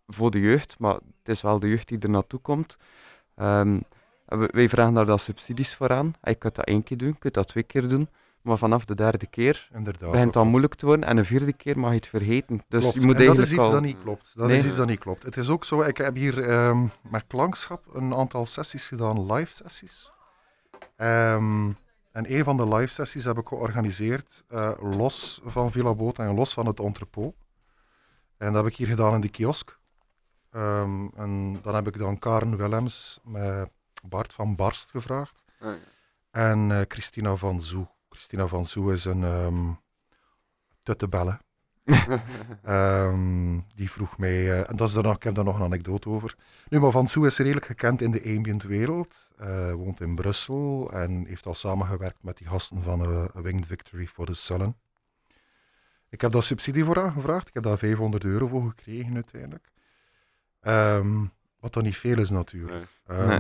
voor de jeugd, maar het is wel de jeugd die er naartoe komt. Ehm, we- wij vragen daar dan subsidies voor aan. Je kunt dat één keer doen, je kunt dat twee keer doen. Maar vanaf de derde keer Inderdaad. begint het al klopt. moeilijk te worden. En de vierde keer mag je het vergeten. Dus Klopt. je moet en dat is iets al... dat niet klopt. Dat Nee. is iets dat niet klopt. Het is ook zo, ik heb hier ehm, met klankschap een aantal sessies gedaan, live sessies. Ehm, en een van de live sessies heb ik georganiseerd, eh, los van Villa Boot en los van het entrepot. En dat heb ik hier gedaan in de kiosk. Ehm, en dan heb ik dan Karen Willems met Bart van Barst gevraagd. Ah, ja. En eh, Christina van Zoe. Christina van Zoe is een ehm tuttebelle. Ehm, die vroeg mij, eh, en dat is er nog, ik heb daar nog een anekdote over. Nu, maar Van Soe is redelijk gekend in de ambient wereld. Eh, woont in Brussel en heeft al samengewerkt met die gasten van eh, Winged Victory for the Sullen. Ik heb daar subsidie voor aangevraagd. Ik heb daar 500 euro voor gekregen uiteindelijk. Ehm, wat dan niet veel is natuurlijk. Nee.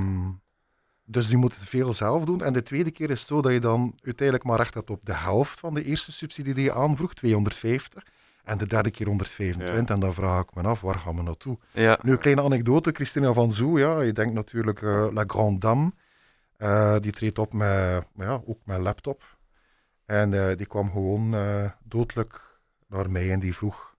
Dus je moet het veel zelf doen. En de tweede keer is het zo dat je dan uiteindelijk maar recht hebt op de helft van de eerste subsidie die je aanvroeg, 250. En de derde keer 125. En dan vraag ik me af, waar gaan we naartoe? Ja, Nu, een kleine anekdote. Christina van Zoo, ja, je denkt natuurlijk eh, La Grande Dame. Eh, die treedt op met, ja, ook met laptop. En eh, die kwam gewoon doodelijk naar mij en die vroeg...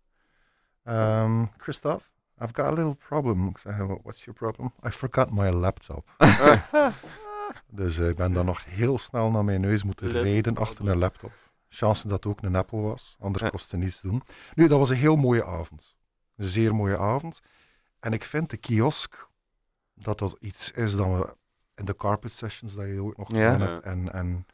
ehm Christophe, I've got a little problem. Ik zeg, what's your problem? I forgot my laptop. dus eh, ik ben dan nog heel snel naar mijn neus moeten rijden achter een laptop. Chance dat het ook een Apple was, anders Ja. kostte niets doen. Nu, dat was een heel mooie avond. Een zeer mooie avond. En ik vind de kiosk dat dat iets is dat we in de carpet sessions dat je ook nog Ja. hebt. En, en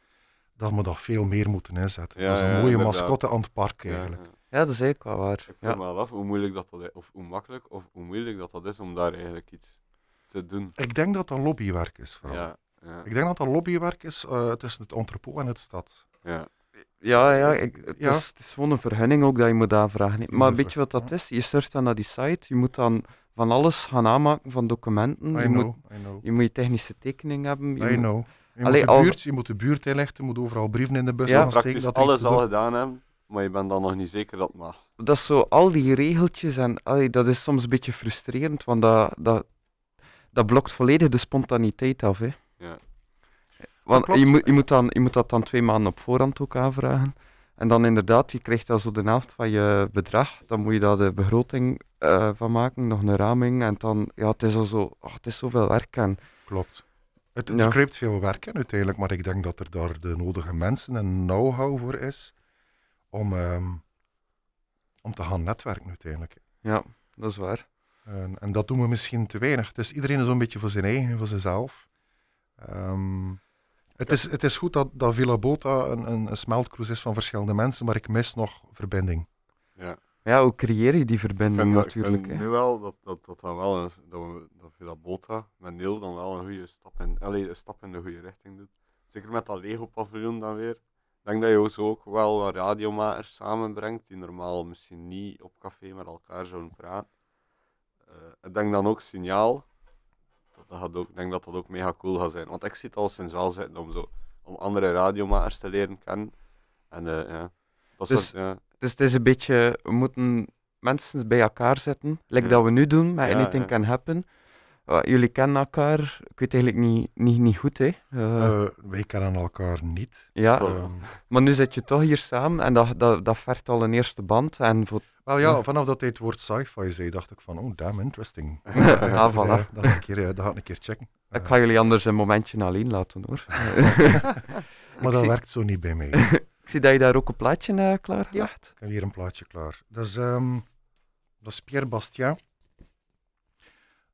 dat we dat veel meer moeten inzetten. Ja, dat is een ja, mooie inderdaad. mascotte aan het park eigenlijk. ja. ja, dat is eigenlijk wel waar. Ik Ja. me al af hoe moeilijk dat, dat is, of hoe makkelijk of hoe moeilijk dat, dat is om daar eigenlijk iets te doen. Ik denk dat dat lobbywerk is. Vooral. Ja, ja, Ik denk dat dat lobbywerk is eh, tussen het entrepot en het stad. ja. Ja, ja, ik, het, Ja. Is, het is gewoon een vergunning ook dat je moet aanvragen. Maar weet je wat dat is? Je surft dan naar die site, je moet dan van alles gaan aanmaken van documenten. I Je know, moet, I know. je moet je technische tekening hebben. je I moet- know. Je, Allee, moet de als- buurt, je moet de buurt inlichten, je moet overal brieven in de bus Ja, steken. Praktisch Dat alles al gedaan hebben, maar je bent dan nog niet zeker dat het mag. dat is zo, al die regeltjes en allee, dat is soms een beetje frustrerend, want dat, dat, dat blokt volledig de spontaniteit af. Hè. Ja. Want je moet, je, moet dan, je moet dat dan twee maanden op voorhand ook aanvragen. En dan inderdaad, je krijgt dan zo de helft van je bedrag. Dan moet je daar de begroting eh, van maken, nog een raming. En dan, ja, het is al zo, oh, het is zoveel werk. En, Klopt. Het, het Ja. scrapt veel werk in uiteindelijk, maar ik denk dat er daar de nodige mensen en know-how voor is om, ehm, om te gaan netwerken uiteindelijk. ja, dat is waar. En, en dat doen we misschien te weinig. Het is iedereen is zo'n beetje voor zijn eigen, voor zichzelf. Ehm, het, is, het is goed dat, dat Villa Bota een, een, een smeltkroes is van verschillende mensen, maar ik mis nog verbinding. Ja. Ja, hoe creëer je die Ik verbinding vind, dat- ik natuurlijk. hè. nu wel dat, dat, dat dan wel dat, we, dat Villa Bota met Neil dan wel een goede stap in, allee, een stap in de goede richting doet. Zeker met dat Lego-paviljoen dan weer. Ik denk dat je ook zo ook wel wat radiomakers samenbrengt die normaal misschien niet op café met elkaar zouden praten. Eh, ik denk dan ook signaal. Dat, dat gaat ook, ik denk dat dat ook mega cool gaat zijn. Want ik zie het al sinds wel zitten om, zo, om andere radiomakers te leren kennen. En eh, ja, dat Dus- is ja, Dus het is een beetje, we moeten mensen bij elkaar zetten, like Ja. dat we nu doen met Ja, Anything ja. Can Happen. Uh, jullie kennen elkaar, ik weet eigenlijk niet, niet, niet goed, hè. Uh, Eh, wij kennen elkaar niet. ja, Oh. Ehm, maar nu zit je toch hier samen en dat, dat, dat vergt al een eerste band. En voor, wel ja, Ja. vanaf dat hij het woord sci-fi zei, dacht ik van, oh damn, interesting. ah, Eh, voilà. dat, ga ik een keer, eh, dat ga ik een keer checken. Ik ga jullie anders een momentje alleen laten, hoor. Maar dat zie- werkt zo niet bij mij. Ik zie dat je daar ook een plaatje uh, klaargelegd Ik heb hier een plaatje klaar. Dat is, ehm, dat is Pierre Bastien.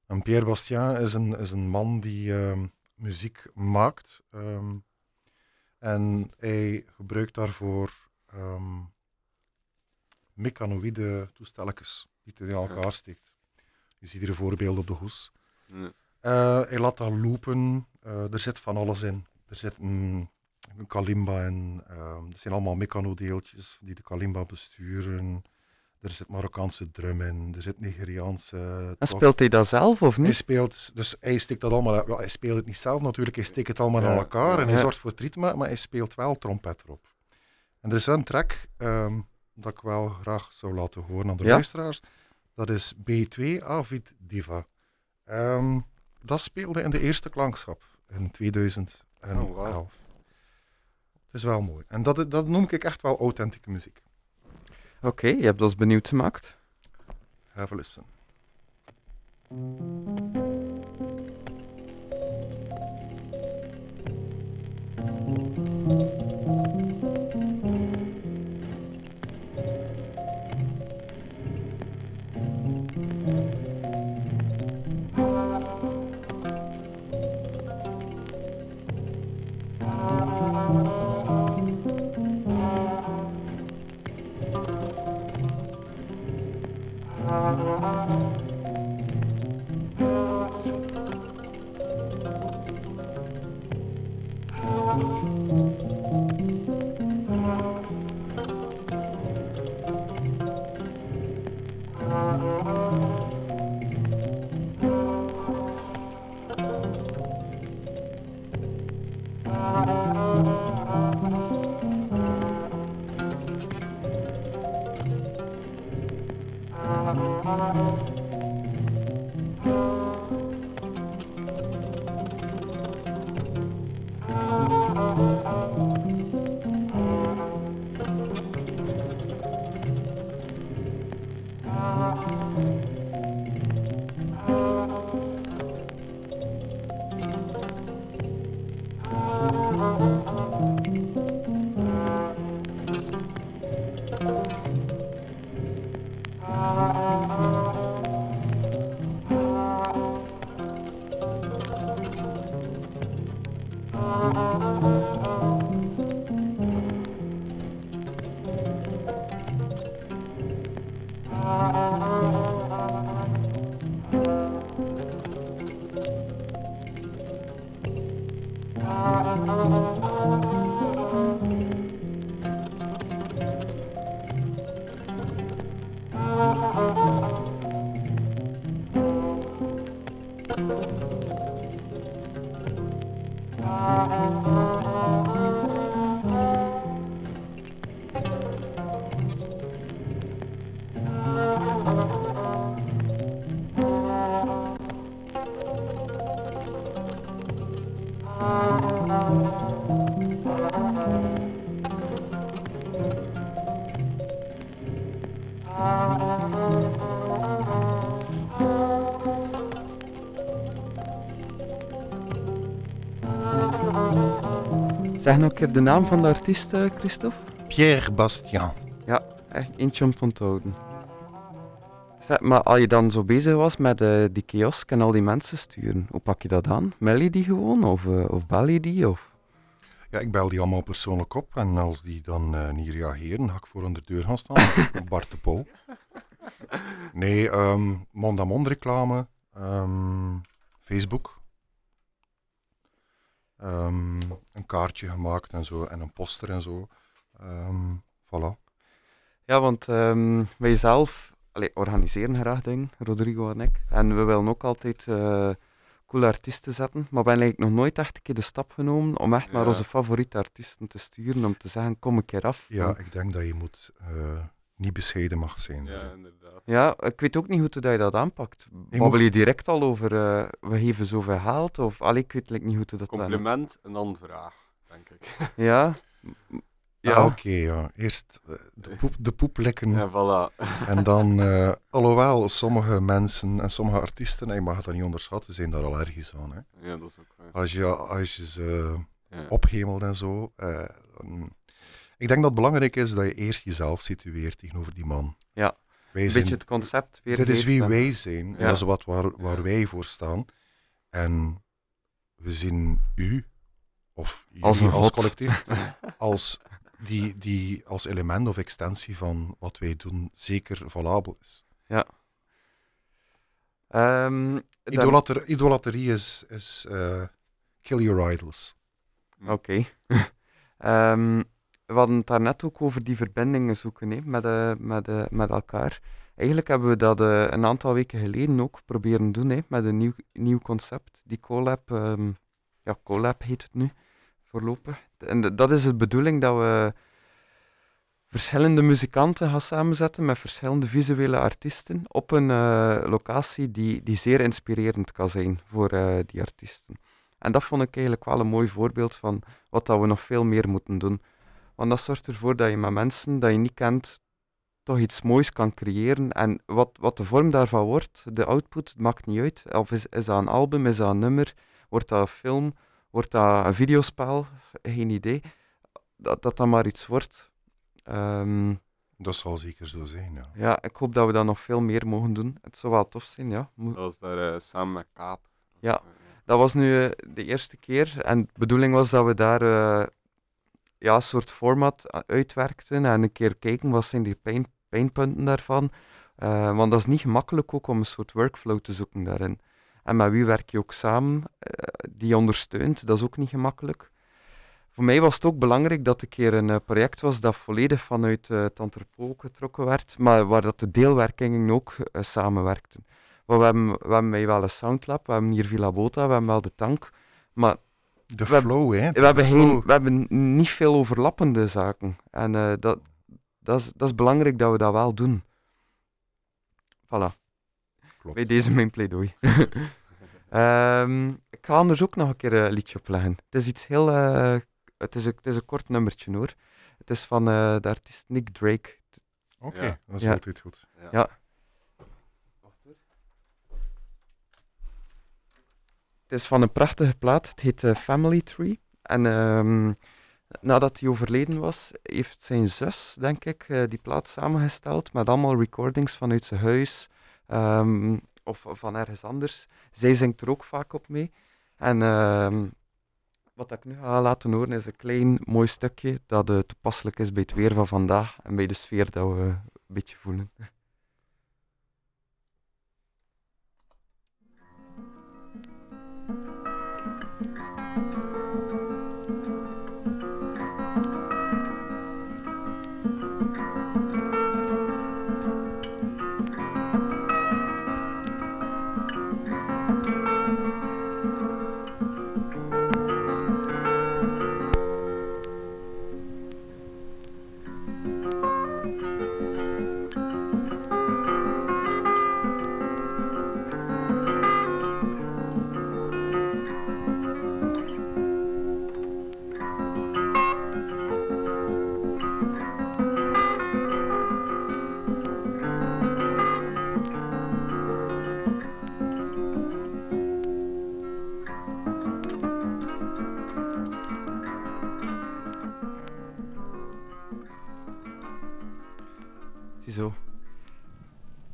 En Pierre Bastien is een, is een man die ehm, muziek maakt. ehm, en hij gebruikt daarvoor ehm mechanoïde toestelletjes die hij in elkaar steekt. Je ziet hier een voorbeeld op de hoes. ja. Eh, hij laat dat loopen. Eh, er zit van alles in. Er zit een, een kalimba in. ehm, er zijn allemaal mechanodeeltjes die de kalimba besturen. Er zit Marokkaanse drum in. Er zit Nigeriaanse... En speelt hij dat zelf of Hij niet? speelt, dus hij steekt dat allemaal, wel, hij speelt het niet zelf natuurlijk, hij steekt het allemaal Ja, aan elkaar en hij ja. zorgt voor het ritme, maar hij speelt wel trompet erop. En er is een track ehm, dat ik wel graag zou laten horen aan de Ja? luisteraars. Dat is B2 Avid Diva. Ehm, dat speelde in de eerste klankschap in 2011. Oh, wauw. Is wel mooi. En dat, dat noem ik echt wel authentieke muziek. Oké, je hebt ons benieuwd gemaakt. Have a listen. Zeg nog een keer de naam van de artiest, eh, Christophe. Pierre Bastien. Echt eentje om te onthouden. Zeg, maar als je dan zo bezig was met eh, die kiosk en al die mensen sturen, hoe pak je dat aan? Mail je die gewoon of, eh, of bel je die? Of... Ja, ik bel die allemaal persoonlijk op. En als die dan eh, niet reageren, ga ik voor aan de deur gaan staan. Bart de Pauw. Nee, ehm mond-aan-mond reclame. ehm, Facebook. Ehm, een kaartje gemaakt en zo. En een poster en zo. Ehm voilà. Ja, want ehm, wij zelf allee, organiseren graag dingen, Rodrigo en ik. En we willen ook altijd eh, coole artiesten zetten. Maar we hebben eigenlijk nog nooit echt een keer de stap genomen om echt naar onze favoriete artiesten te sturen. Om te zeggen, kom een keer af. Ja, ik denk dat je moet eh, niet bescheiden mag zijn. Ja, inderdaad. Ja, ik weet ook niet hoe dat je dat aanpakt. Babbel moet- je direct al over, eh, we geven zoveel geld? Of, allee, ik weet like, niet hoe dat. Compliment en dan vraag, denk ik. Ja. M- Ja, oké. ja. Eerst eh, de, poep, de poep likken. Ja, voilà. En dan, eh, alhoewel sommige mensen en sommige artiesten, en je mag het dat niet onderschatten, zijn daar allergisch aan. Hè. Ja, dat is ook waar. Als, je, als je ze Ja. ophemelt en zo. eh, dan- ik denk dat het belangrijk is dat je eerst jezelf situeert tegenover die man. Ja, Wij een zijn, beetje het concept weer dit is wie wij zijn. Ja. dat is wat waar, waar wij voor staan. En we zien u, of jullie Als een als collectief, als, die, die als element of extensie van wat wij doen zeker valabel is. Ehm, dan- Idolater, idolaterie is, is eh, kill your idols. Oké. Ehm, we hadden het daarnet ook over die verbindingen zoeken hè, met, eh, met, eh, met elkaar. Eigenlijk hebben we dat eh, een aantal weken geleden ook proberen doen hè, met een nieuw, nieuw concept. Die collab, ehm, ja, collab heet het nu voorlopig. En dat is de bedoeling dat we verschillende muzikanten gaan samenzetten met verschillende visuele artiesten op een locatie die, die zeer inspirerend kan zijn voor die artiesten. En dat vond ik eigenlijk wel een mooi voorbeeld van wat dat we nog veel meer moeten doen. Want dat zorgt ervoor dat je met mensen dat je niet kent, toch iets moois kan creëren. En wat, wat de vorm daarvan wordt, de output, het maakt niet uit. Of is, is dat een album, is dat een nummer, wordt dat een film, wordt dat een videospel, geen idee. Dat dat, dan maar iets wordt. Ehm, Dat zal zeker zo zijn, ja. ja, ik hoop dat we dat nog veel meer mogen doen. Het zou wel tof zijn, ja. Mo- Dat was daar eh, samen met Kaap. Ja. Dat was nu eh, de eerste keer. En de bedoeling was dat we daar eh, ja, een soort format a- uitwerkten en een keer kijken wat zijn die pijn, pijnpunten daarvan. Eh, want dat is niet gemakkelijk ook om een soort workflow te zoeken daarin. En met wie werk je ook samen, eh, die ondersteunt, dat is ook niet gemakkelijk. Voor mij was het ook belangrijk dat een keer een eh, project was dat volledig vanuit eh, het entrepot getrokken werd, maar waar dat de deelwerkingen ook eh, samenwerkten. We hebben, we hebben wel een Soundlab, we hebben hier Villa Bota, we hebben wel de tank, maar De We- flow, hè. we hebben, geen, we hebben niet veel overlappende zaken. En eh, dat, dat, is, dat is belangrijk dat we dat wel doen. Voilà. Klopt. Bij deze mijn pleidooi. Ehm, ik ga anders ook nog een keer een liedje opleggen. Het is iets heel... eh, het, is een, het is een kort nummertje hoor. Het is van eh, de artiest Nick Drake. Oké, Ja. dat is Ja. altijd goed. Ja. Het is van een prachtige plaat. Het heet eh, Family Tree. En ehm, nadat hij overleden was, heeft zijn zus, denk ik, eh, die plaat samengesteld met allemaal recordings vanuit zijn huis ehm, of van ergens anders. Zij zingt er ook vaak op mee. En ehm, wat ik nu ga laten horen is een klein mooi stukje dat eh, toepasselijk is bij het weer van vandaag en bij de sfeer dat we een beetje voelen.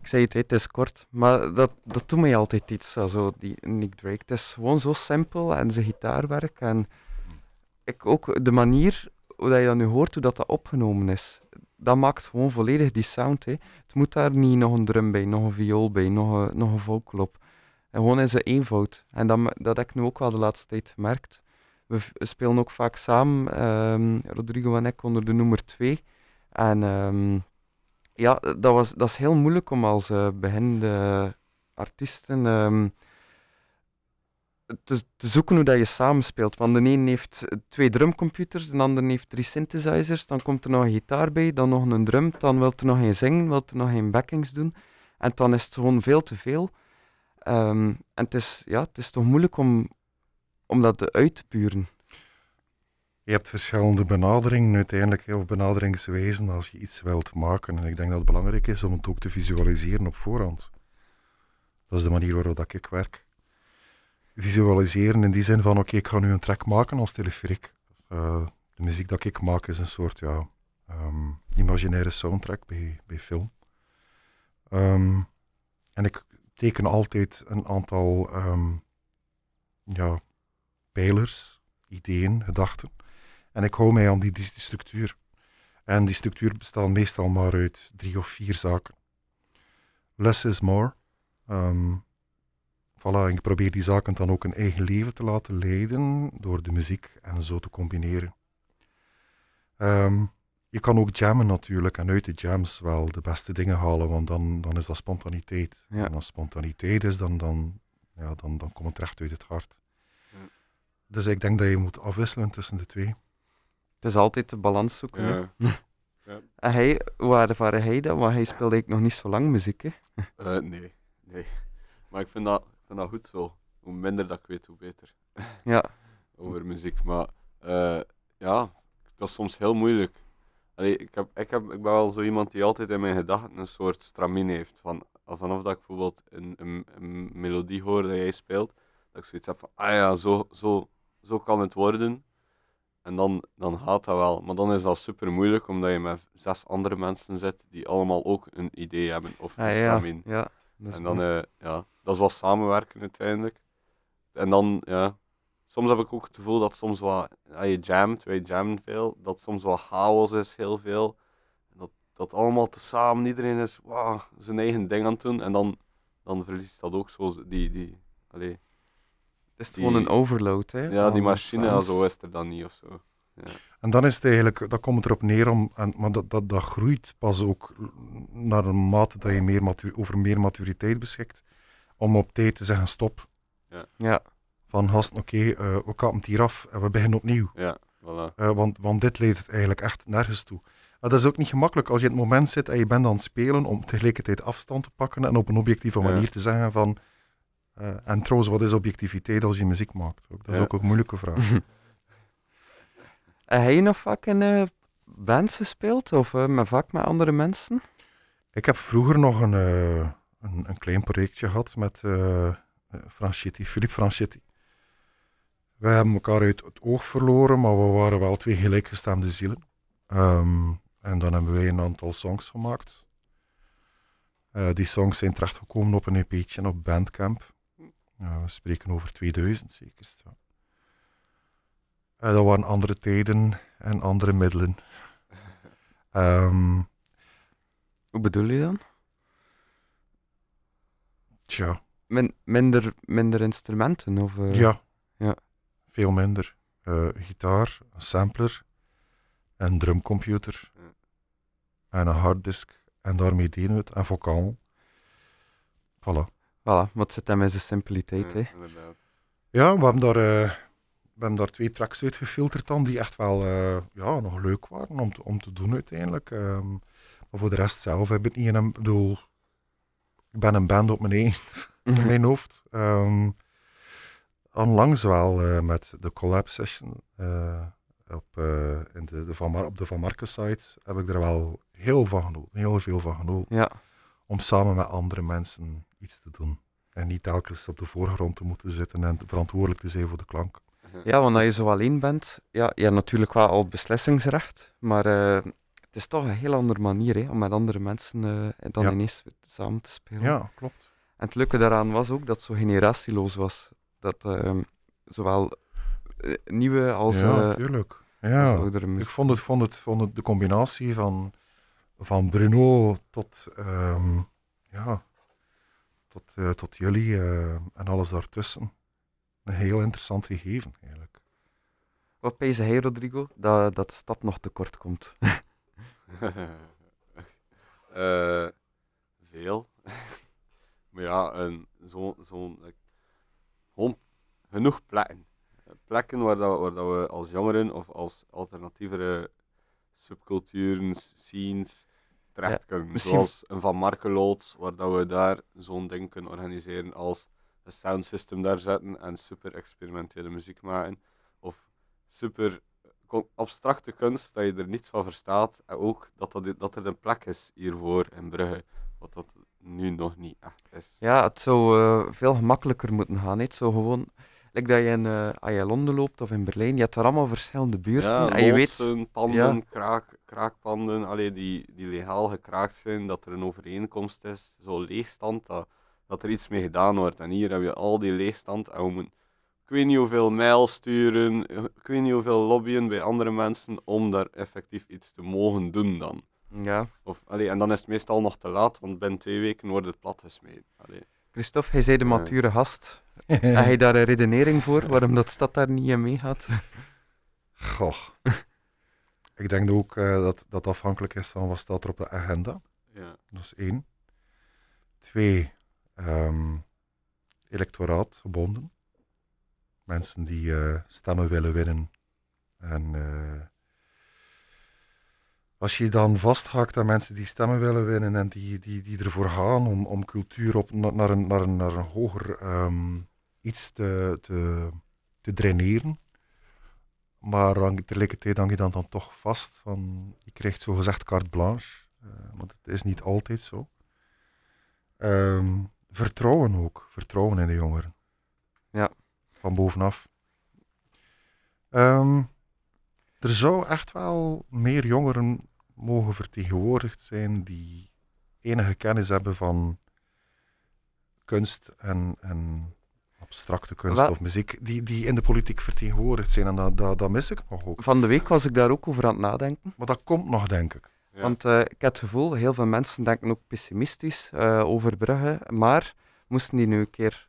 Ik zei het, het is kort, maar dat, dat doet mij altijd iets, also, die Nick Drake. Het is gewoon zo simpel en zijn gitaarwerk en ik ook de manier hoe dat je dat nu hoort, hoe dat, dat opgenomen is. Dat maakt gewoon volledig die sound. Hè. Het moet daar niet nog een drum bij, nog een viool bij, nog een, nog een vocal op. En gewoon in zijn eenvoud. En dat, dat heb ik nu ook wel de laatste tijd gemerkt. We spelen ook vaak samen, ehm, Rodrigo en ik, onder de nummer 2. En ehm, ja, dat, was, dat is heel moeilijk om als beginnende artiesten ehm, te, te zoeken hoe dat je samenspeelt. Want de een heeft twee drumcomputers, de ander heeft drie synthesizers, dan komt er nog een gitaar bij, dan nog een drum, dan wil er nog geen zingen, wil er nog geen backings doen. En dan is het gewoon veel te veel. Ehm, en het is, ja, het is toch moeilijk om, om dat uit te puren. Je hebt verschillende benaderingen uiteindelijk, of benaderingswijzen als je iets wilt maken. En ik denk dat het belangrijk is om het ook te visualiseren op voorhand. Dat is de manier waarop dat ik werk. Visualiseren in die zin van, oké, ik ga nu een track maken als teleferiek. Eh, de muziek dat ik maak is een soort, ja, ehm, imaginaire soundtrack bij, bij film. Ehm, en ik teken altijd een aantal ehm, ja, pijlers, ideeën, gedachten. En ik hou mij aan die, die, die structuur. En die structuur bestaat meestal maar uit drie of vier zaken. Less is more. Ehm voilà, en ik probeer die zaken dan ook een eigen leven te laten leiden door de muziek en zo te combineren. Ehm, je kan ook jammen natuurlijk en uit de jams wel de beste dingen halen, want dan, dan is dat spontaniteit. Ja. En als spontaniteit is, dan, dan, ja, dan, dan komt het recht uit het hart. Ja. Dus ik denk dat je moet afwisselen tussen de twee. Het is altijd de balans zoeken. hè. Ja. En hij, hoe ervaarde hij dat? Want hij speelde eigenlijk nog niet zo lang muziek. Hè? Eh, nee, nee. Maar ik vind, dat, ik vind dat goed zo. Hoe minder dat ik weet, hoe beter. Ja. Over muziek. Maar eh, ja, dat is soms heel moeilijk. Allee, ik, heb, ik, heb, ik ben wel zo iemand die altijd in mijn gedachten een soort stramine heeft. Van, vanaf dat ik bijvoorbeeld een, een, een melodie hoor dat jij speelt, dat ik zoiets heb van, ah ja, zo, zo, zo kan het worden. En dan, dan gaat dat wel. Maar dan is dat super moeilijk, omdat je met zes andere mensen zit die allemaal ook een idee hebben of een Ah, ja, stramine. ja. Dat is En dan, eh, ja, dat is wel samenwerken uiteindelijk. En dan, ja, soms heb ik ook het gevoel dat soms wat, ja, je jamt, wij jammen veel, dat soms wat chaos is, heel veel. Dat, dat allemaal tezamen, iedereen is wow, zijn eigen ding aan het doen. En dan, dan verliest dat ook zo die, die, allee, het is die- gewoon een overload. Hè, ja, die machine, ja, sounds. zo is er dan niet of zo. En dan is het eigenlijk, dat komt erop neer om, en, maar dat, dat, dat groeit pas ook naar een mate dat je meer matu- over meer maturiteit beschikt, om op tijd te zeggen stop. Ja, Van gast, oké, eh, we kappen het hier af en we beginnen opnieuw. Ja, voilà. Eh, want, want dit leidt het eigenlijk echt nergens toe. Maar dat is ook niet gemakkelijk als je in het moment zit en je bent aan het spelen om tegelijkertijd afstand te pakken en op een objectieve Ja. manier te zeggen van... eh, en trouwens, wat is objectiviteit als je muziek maakt? Ook, dat is Ja. ook een moeilijke vraag. Heb je nog vaak in bands gespeeld? Of eh, met, vaak met andere mensen? Ik heb vroeger nog een, eh, een, een klein projectje gehad met eh Franchetti, Philippe Franchetti. We hebben elkaar uit het oog verloren, maar we waren wel twee gelijkgestemde zielen. Ehm, en dan hebben wij een aantal songs gemaakt. Die songs zijn terechtgekomen op een EP'tje op Bandcamp. Ja, we spreken over 2000 zeker. Ja. Eh, dat waren andere tijden en andere middelen. Ehm, Hoe bedoel je dan? tja, Min- minder, minder instrumenten? Of, eh, Ja. ja. Veel minder. Eh, gitaar, een sampler, een drumcomputer en een harddisk. En daarmee deden we het. En vocaal. Voilà. Voilà, wat zit hem in zijn simpeliteit. Ja, hè. inderdaad. Ja, we hebben daar, eh, we hebben daar twee tracks uitgefilterd dan, die echt wel eh, ja, nog leuk waren om te, om te doen uiteindelijk. Ehm, maar voor de rest zelf heb ik niet in een... Ik bedoel, ik ben een band op mijn eigen. in mijn hoofd. Ehm, onlangs wel eh, met de collab session eh, op, eh, in de, de Van Mar- op de Van Marken site heb ik er wel heel van genoten, heel veel van genoten. Ja, Om samen met andere mensen iets te doen. En niet telkens op de voorgrond te moeten zitten en verantwoordelijk te zijn voor de klank. ja, want als je zo alleen bent, ja, je hebt natuurlijk wel al beslissingsrecht, maar eh, het is toch een heel andere manier hè, om met andere mensen eh, dan Ja. ineens samen te spelen. Ja, klopt. En het leuke daaraan was ook dat het zo generatieloos was. Dat ehm, zowel eh, nieuwe als, ja, tuurlijk. als Ja. Ik vond het, vond het, vond het de combinatie van, van Bruno tot, ehm, ja, tot, eh, tot jullie eh, en alles daartussen een heel interessant gegeven eigenlijk. Wat pees hij, Rodrigo? Dat, dat de stad nog tekort komt. Eh, veel. maar ja, een, zo, zo'n, like, gewoon genoeg plekken. Plekken waar, dat, waar dat we als jongeren of als alternatievere subculturen, scenes terecht kunnen. misschien- Zoals een Van Markeloods, waar dat we daar zo'n ding kunnen organiseren als een sound system daar zetten en super experimentele muziek maken. Of super abstracte kunst, dat je er niets van verstaat. En ook dat, dat, dat er een plek is hiervoor in Brugge, wat dat nu nog niet echt is. Ja, het zou eh, veel gemakkelijker moeten gaan. hè. Het zou gewoon, like dat je in, eh, je in Londen loopt of in Berlijn, je hebt daar allemaal verschillende buurten. Ja, en je weet, panden, ja. kraak, kraakpanden, allee, die, die legaal gekraakt zijn, dat er een overeenkomst is, zo leegstand, dat, dat er iets mee gedaan wordt. En hier heb je al die leegstand en we moeten, ik weet niet hoeveel mail sturen, ik weet niet hoeveel lobbyen bij andere mensen om daar effectief iets te mogen doen dan. ja. Of, allee, en dan is het meestal nog te laat, want binnen twee weken wordt het plat. Allee. Christophe, hij zei de mature gast. Heb je daar een redenering voor waarom dat stad daar niet in meegaat? Goh. Ik denk ook eh, dat dat afhankelijk is van wat staat er op de agenda. Ja. Dat is één. Twee, ehm, electoraat gebonden. Mensen die eh, stemmen willen winnen. En eh, als je dan vasthakt aan mensen die stemmen willen winnen en die, die, die ervoor gaan om, om cultuur op, na- naar, een, naar, een, naar een hoger ehm, iets te, te, te draineren. Maar tegelijkertijd hang je dan, dan toch vast van, je krijgt zogezegd carte blanche. eh, want het is niet altijd zo. Ehm, vertrouwen ook. Vertrouwen in de jongeren. Ja. Van bovenaf. Ehm, er zou echt wel meer jongeren mogen vertegenwoordigd zijn die enige kennis hebben van kunst en, en abstracte kunst Wel- of muziek, die, die in de politiek vertegenwoordigd zijn. En dat, dat, dat mis ik nog ook. Van de week was ik daar ook over aan het nadenken. Maar dat komt nog, denk ik. Ja. Want eh, ik heb het gevoel, heel veel mensen denken ook pessimistisch eh, over Brugge. Maar moesten die nu een keer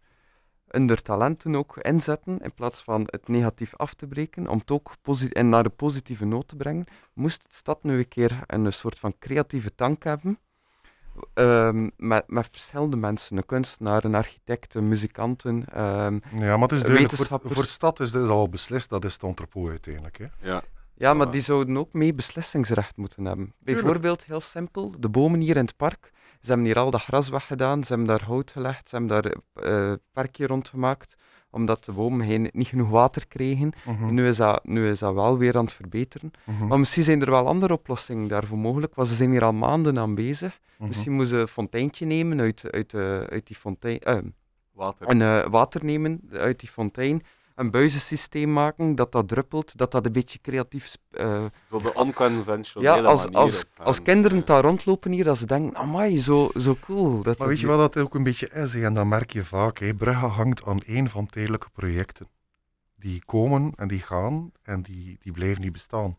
hun talenten ook inzetten, in plaats van het negatief af te breken, om het ook en naar de positieve noot te brengen, moest de stad nu een keer een soort van creatieve tank hebben. ehm, met, met verschillende mensen, een kunstenaar, een architect, een muzikanten. ehm, Ja, maar het is duidelijk, voor, de stad is dit al beslist, dat is het entrepot uiteindelijk. Hè? ja. Ja, maar Ja. die zouden ook mee beslissingsrecht moeten hebben. Tuurlijk. Bijvoorbeeld, heel simpel, de bomen hier in het park. Ze hebben hier al dat gras weggedaan, ze hebben daar hout gelegd, ze hebben daar eh perkje rondgemaakt, omdat de bomen geen, niet genoeg water kregen. Mhm, En nu is, dat, nu is dat wel weer aan het verbeteren. mhm, Maar misschien zijn er wel andere oplossingen daarvoor mogelijk, want ze zijn hier al maanden aan bezig. mhm. Misschien moeten ze een fonteintje nemen uit, uit, eh, uit die fontein, eh, Water. en eh, water nemen uit die fontein, een buizensysteem maken, dat dat druppelt, dat dat een beetje creatief... eh, Zo de unconventionele ja, als, manier als, als kinderen daar rondlopen hier, dat ze denken, amai, zo, zo cool. Dat Maar weet je wat dat ook een beetje is? hè? En dat merk je vaak. Hè? Brugge hangt aan één van tijdelijke projecten. Die komen en die gaan en die, die blijven niet bestaan.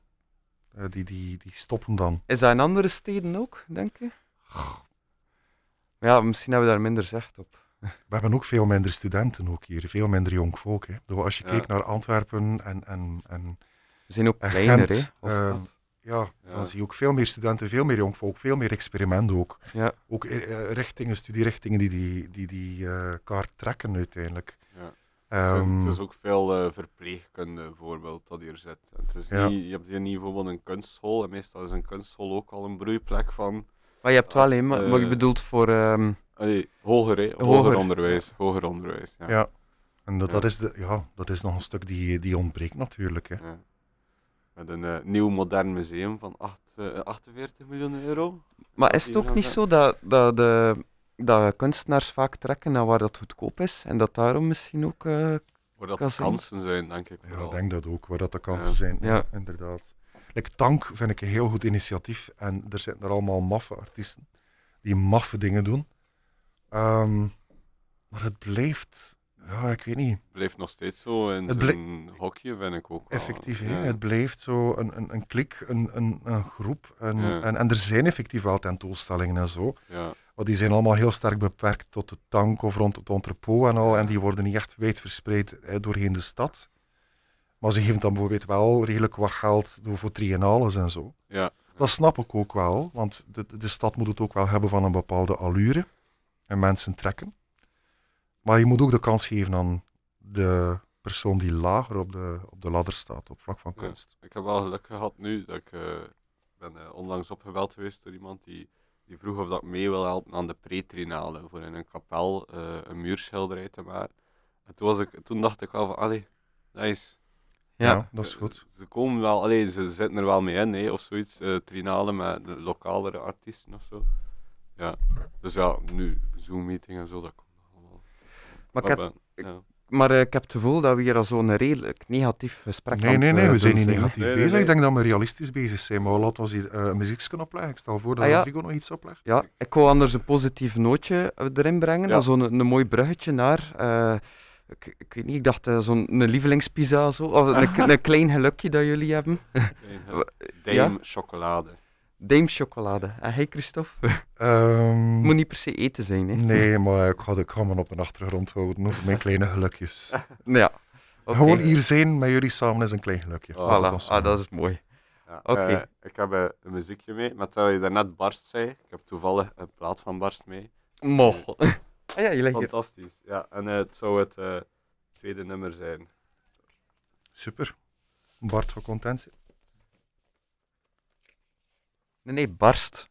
Eh, die, die, die stoppen dan. Is dat in andere steden ook, denk je? Ja, misschien hebben we daar minder zicht op. We hebben ook veel minder studenten ook hier, veel minder jong volk. Hè. Als je Ja. kijkt naar Antwerpen en, en, en We zijn ook En kleiner, Gent, hè. als eh, ja, Ja. dan zie je ook veel meer studenten, veel meer jong volk, veel meer experiment ook. Ja. Ook eh, richtingen, studierichtingen die die, die, die eh, kaart trekken uiteindelijk. Ja. Het is- Ehm, het is ook veel eh, verpleegkunde bijvoorbeeld dat hier zit. Het is Ja. niet, je hebt hier niet bijvoorbeeld een kunstschool en meestal is een kunstschool ook al een broeiplek van Maar je hebt wel, hè, maar, wat je eh, bedoelt voor... ehm, allee, hoger, hè, hoger, Hoger. onderwijs. Hoger onderwijs ja. ja. En dat, Ja. dat, is de, ja, dat is nog een stuk die, die ontbreekt natuurlijk. Hè. Ja. Met een eh, nieuw modern museum van acht, eh, 48 miljoen euro. Maar is het ook niet zo dat, dat, de, dat kunstenaars vaak trekken naar waar dat goedkoop is? En dat daarom misschien ook... eh, Waar dat de kansen zijn, denk ik. Ja, ik denk dat ook, waar dat de kansen Ja. zijn. Ja. Inderdaad. Like, Tank vind ik een heel goed initiatief. En er zitten er allemaal maffe artiesten die maffe dingen doen. Ehm, maar het blijft, ja, ik weet niet, Blijft nog steeds zo in Het zijn hokje, vind ik ook wel. effectief. Ja. Het blijft zo een, een, een klik, een, een, een groep. En, Ja. en, en er zijn effectief wel tentoonstellingen en zo. Ja. Maar die zijn allemaal heel sterk beperkt tot de tank of rond het entrepot en al. En die worden niet echt wijd verspreid doorheen de stad. Maar ze geven dan bijvoorbeeld wel redelijk wat geld voor triennales en zo. Ja. Dat snap ik ook wel, want de- de stad moet het ook wel hebben van een bepaalde allure. En mensen trekken. Maar je moet ook de kans geven aan de persoon die lager op de, op de ladder staat, op vlak van Ja. kunst. Ik heb wel geluk gehad nu dat ik eh, ben eh, onlangs opgebeld geweest door iemand die, die vroeg of dat ik mee wil helpen aan de pretrinale voor in een kapel eh, een muurschilderij te maken. En toen, was ik, toen dacht ik wel van, allee, nice. ja. dat is goed. Ze komen wel, allee, ze zitten er wel mee in, hè, of zoiets, eh trinale met de lokalere artiesten of zo. Ja, dus ja, nu Zoom-meeting en zo, dat komt allemaal. Maar, ik heb, ben- ja. maar eh, ik heb het gevoel dat we hier al zo'n redelijk negatief gesprek Nee, aan nee, nee, eh, we zijn niet negatief Nee, nee, bezig. nee. Ik denk dat we realistisch bezig zijn. Maar laten we hier uh, muziek kunnen opleggen. Ik stel voor dat Ah, ja. Rodrigo nog iets oplegt. Ja, ik wou anders een positief nootje eh, erin brengen. Ja. Zo'n een, een mooi bruggetje naar. eh, ik, ik weet niet, ik dacht eh, zo'n een lievelingspizza zo. Of een, een klein gelukje dat jullie hebben. Dame chocolade. Dame chocolade. En hey Christophe, Ehm, moet niet per se eten zijn. Hè? nee, maar ik ga, ik ga me op een achtergrond houden over mijn kleine gelukjes. Ja. Gewoon hier zijn met jullie samen is een klein gelukje. Oh, Voilà. Ah, dat is mooi. Ja, Oké. eh, ik heb eh, een muziekje mee, met dat je daarnet Barst zei. Ik heb toevallig een plaat van Barst mee. Moch. ah ja, je hier. Fantastisch. Ja, en eh, het zou het eh, tweede nummer zijn. Super. Bart gaat content zijn. Nee, barst.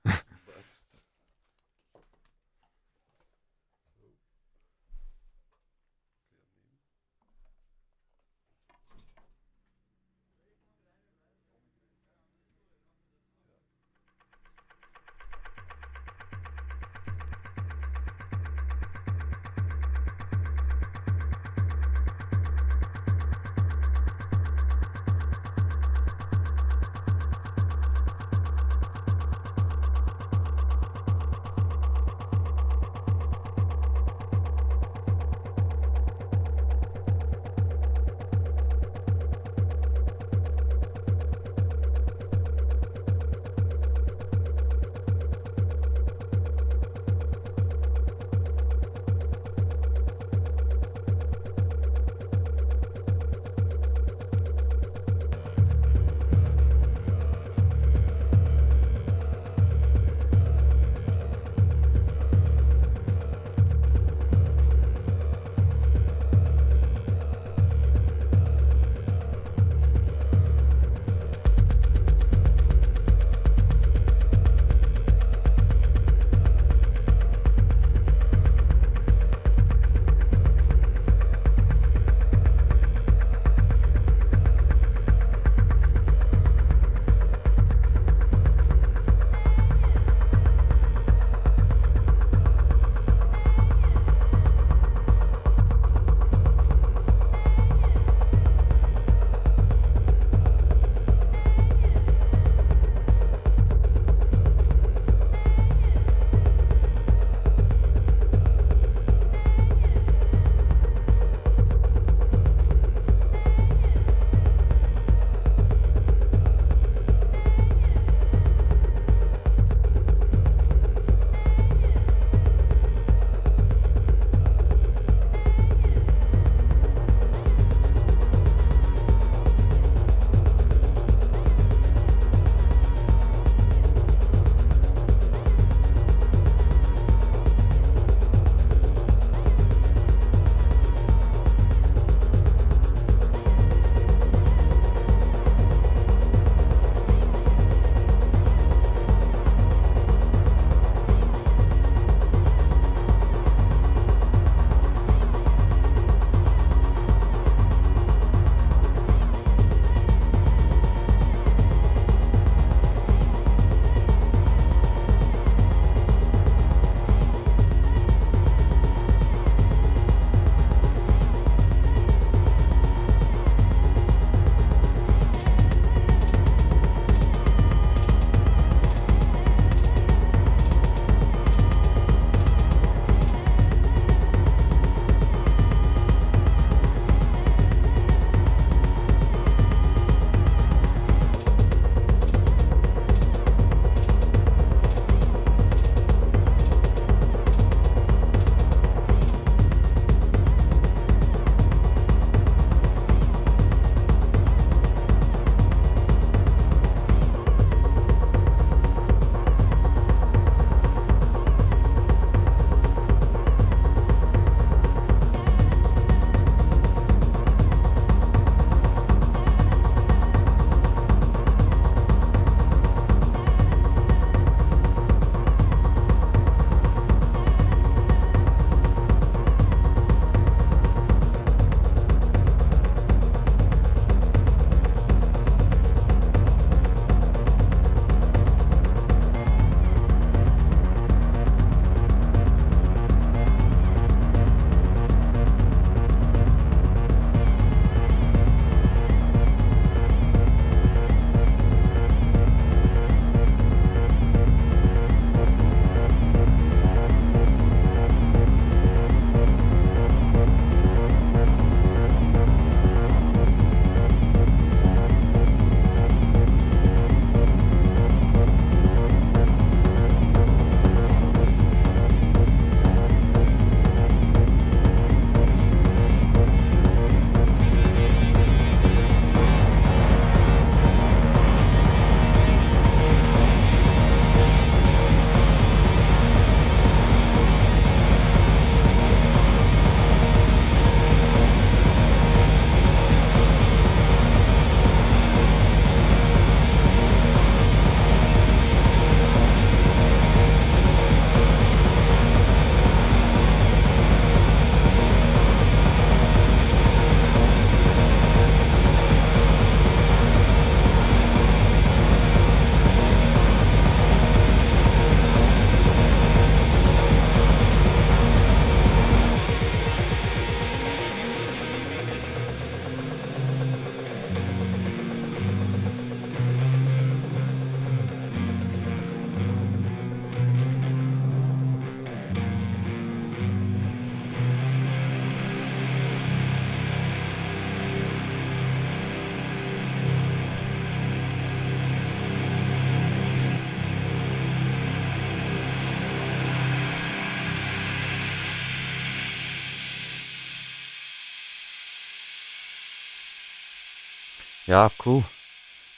Ja, cool.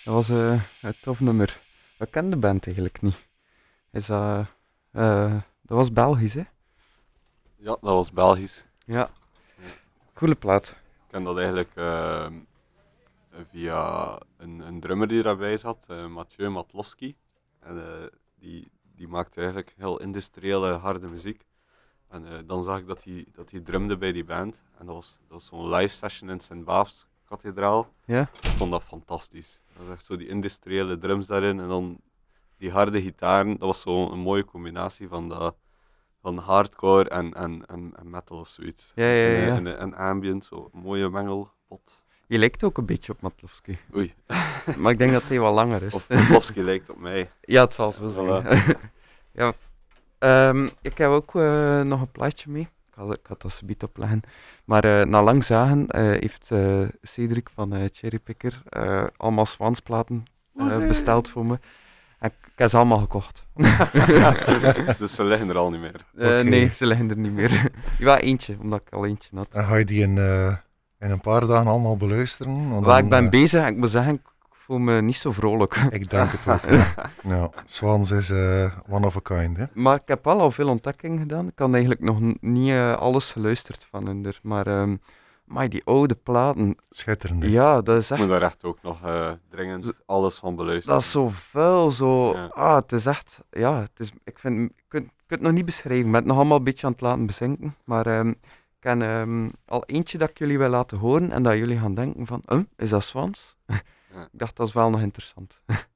Dat was eh, een tof nummer. We kennen de band eigenlijk niet. Is dat, eh, dat was Belgisch, hè? Ja, dat was Belgisch. Ja. Coole plaat. Ik ken dat eigenlijk ehm, via een, een drummer die daarbij zat, eh, Mathieu Matlowski. En, eh, die, die maakte eigenlijk heel industriële, harde muziek. En eh, dan zag ik dat hij, dat hij drumde bij die band. En dat was, dat was zo'n live session in Sint-Baafs kathedraal. Ja? Ik vond dat fantastisch. Dat was echt zo die industriële drums daarin en dan die harde gitaren. Dat was zo een mooie combinatie van, dat, van hardcore en, en, en, en metal of zoiets. Ja, ja, En, ja. eh, En, en ambient, zo een mooie mengelpot. Je lijkt ook een beetje op Matlowski. Oei, Maar ik denk dat hij wel langer is. of Pavlovski lijkt op mij. ja, het zal zo zijn. ja. Ehm, ik heb ook eh, nog een plaatje mee. Ik had, ik had dat subiet opleggen. Maar eh, na lang zagen eh, heeft eh, Cedric van eh Cherrypicker eh, allemaal Swansplaten eh, besteld voor me. En ik, ik heb ze allemaal gekocht. dus ze liggen er al niet meer. Eh. Nee, ze liggen er niet meer. ja, eentje, omdat ik al eentje had. Dan ga je die in, eh, in een paar dagen allemaal beluisteren. want Waar dan, ik ben bezig en ik moet zeggen, ik voel me niet zo vrolijk. Ik denk het ook. ja. ja, Swans is eh, one of a kind. Hè? Maar ik heb wel al veel ontdekkingen gedaan. Ik had eigenlijk nog niet eh, alles geluisterd van hun. er. Maar, ehm, maar die oude platen, Schitterend. ja, dat is Ik moet echt... daar echt ook nog eh, dringend alles van beluisteren. Dat is zo vuil, zo... Ja. Ah, het is echt... Ja, het is, ik vind... Je kunt, het nog niet beschrijven. Ik ben het nog allemaal een beetje aan het laten bezinken. Maar ehm, ik ken ehm, al eentje dat ik jullie wil laten horen en dat jullie gaan denken van... "Huh, is dat Swans? ik dacht, dat is wel nog interessant.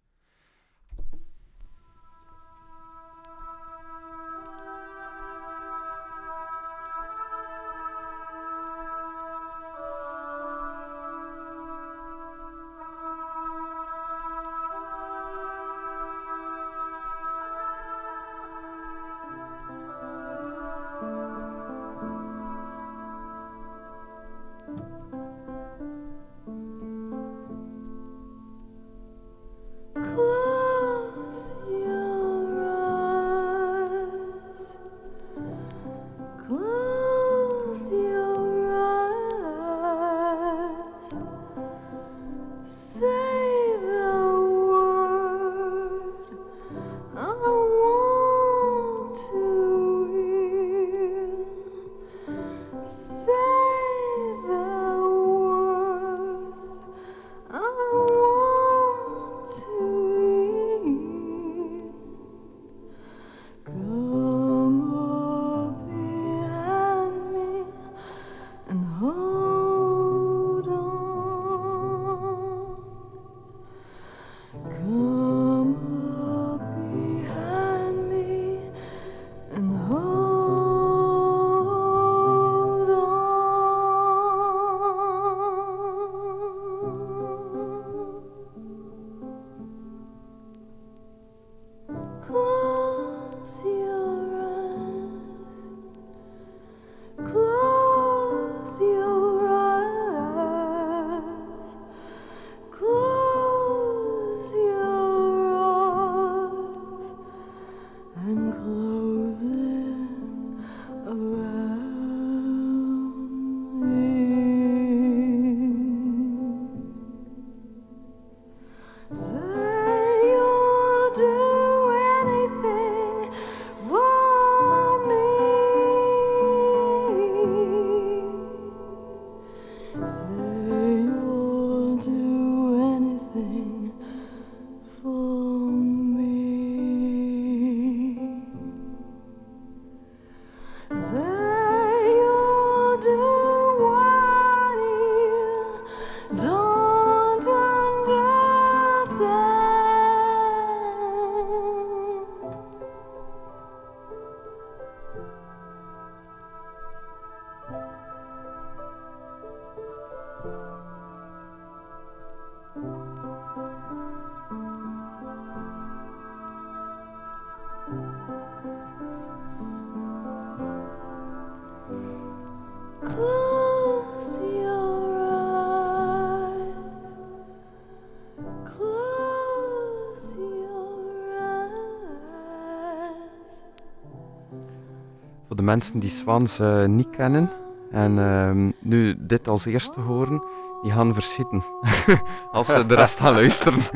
mensen die Swans eh, niet kennen en ehm, nu dit als eerste horen, die gaan verschieten. Als ze de rest gaan luisteren.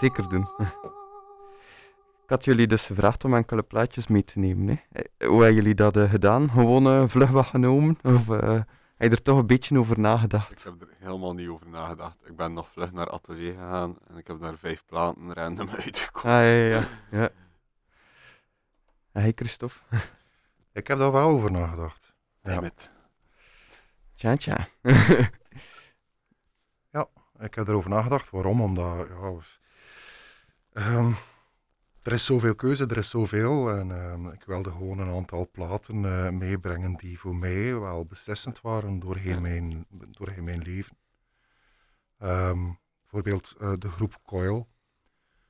Zeker doen. Ik had jullie dus gevraagd om enkele plaatjes mee te nemen. Hè. Eh, Hoe hebben jullie dat eh, gedaan? Gewoon vlug wat genomen? Of heb je er toch een beetje over nagedacht? Ik heb er helemaal niet over nagedacht. Ik ben nog vlug naar atelier gegaan en ik heb daar vijf platen random uitgekomen. Ah, ja, ja, ja. Ja. Hey Christophe? Ik heb daar wel over nagedacht. Ja. Tja, tja. Ik heb erover nagedacht. Waarom? Omdat, ja... ehm, er is zoveel keuze, er is zoveel. En ehm, ik wilde gewoon een aantal platen eh, meebrengen die voor mij wel beslissend waren doorheen mijn, doorheen mijn leven. Ehm, bijvoorbeeld eh, de groep Coil.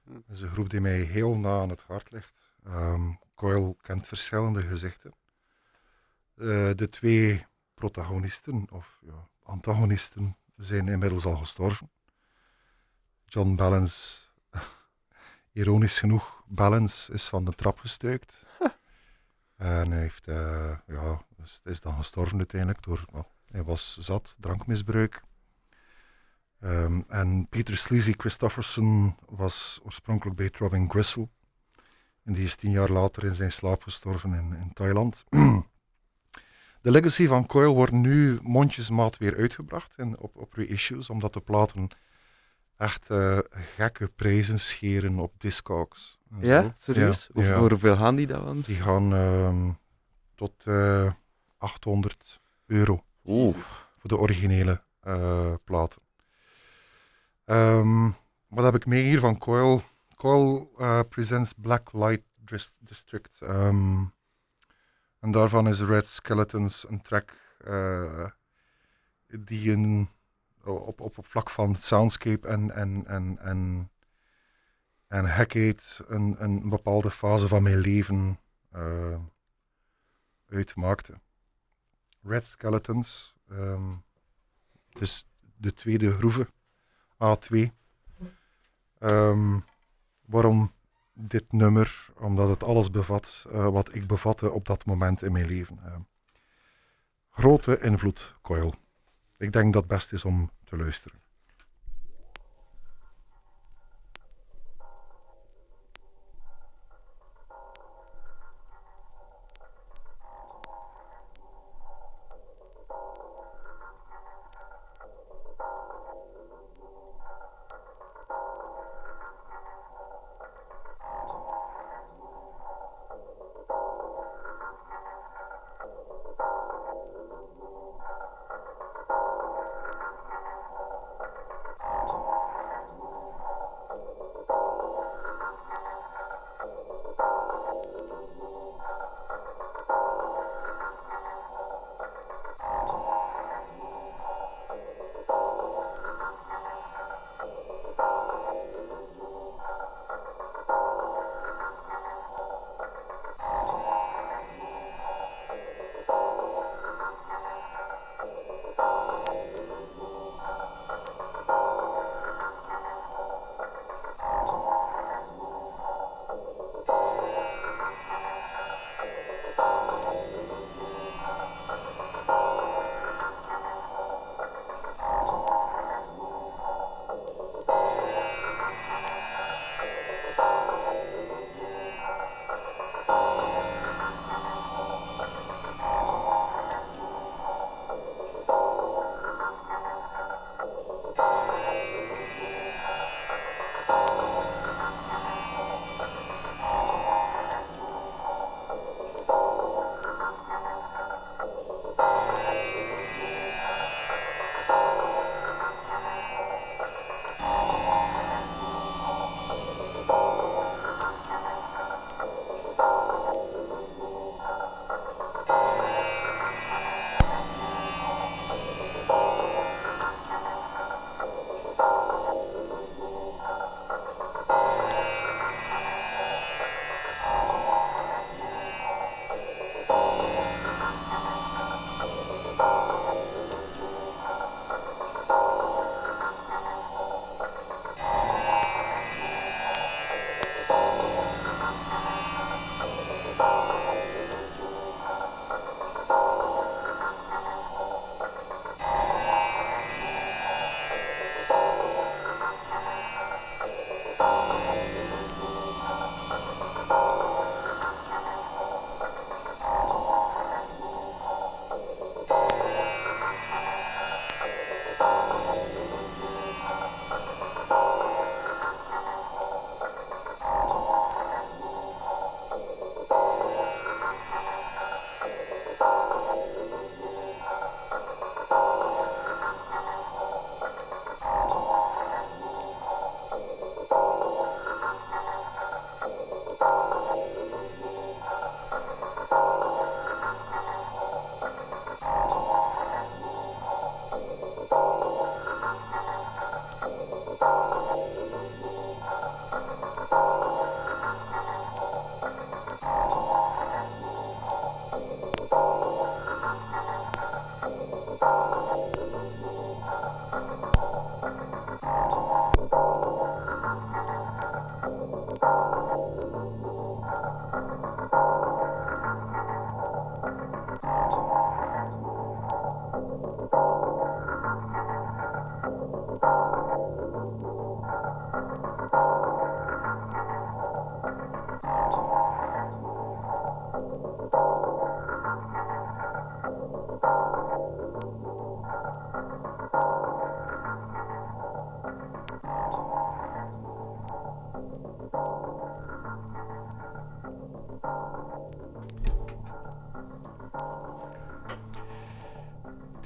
Hm. Dat is een groep die mij heel na aan het hart ligt. Ehm, Coil kent verschillende gezichten. Eh, de twee protagonisten, of ja, antagonisten, zijn inmiddels al gestorven. John Balance, ironisch genoeg, Balance is van de trap gestuikt. En hij heeft, eh, ja, dus is dan gestorven uiteindelijk door, wel, hij was zat, drankmisbruik. Ehm, en Peter Sleazy Christofferson was oorspronkelijk bij Robin Gristle. En die is tien jaar later in zijn slaap gestorven in, in Thailand. De legacy van Coil wordt nu mondjesmaat weer uitgebracht in, op, op reissues, omdat de platen echt eh, gekke prijzen scheren op Discogs. en. Ja, serieus? Ja, Of ja. voor hoeveel gaan die dan? Die gaan ehm, tot eh 800 euro Oeh. voor de originele eh, platen. Ehm, wat heb ik mee hier van Coil? Coil eh, presents Black Light Dis- District. Ehm, en daarvan is Red Skeletons een track eh, die een, op, op, op vlak van soundscape en, en, en, en, en een, een bepaalde fase van mijn leven eh, uitmaakte. Red Skeletons, ehm, dus de tweede groeve, A2. Ehm, waarom dit nummer? Omdat het alles bevat eh, wat ik bevatte op dat moment in mijn leven. Ehm, grote invloed, Coil. Ik denk dat het best is om te luisteren.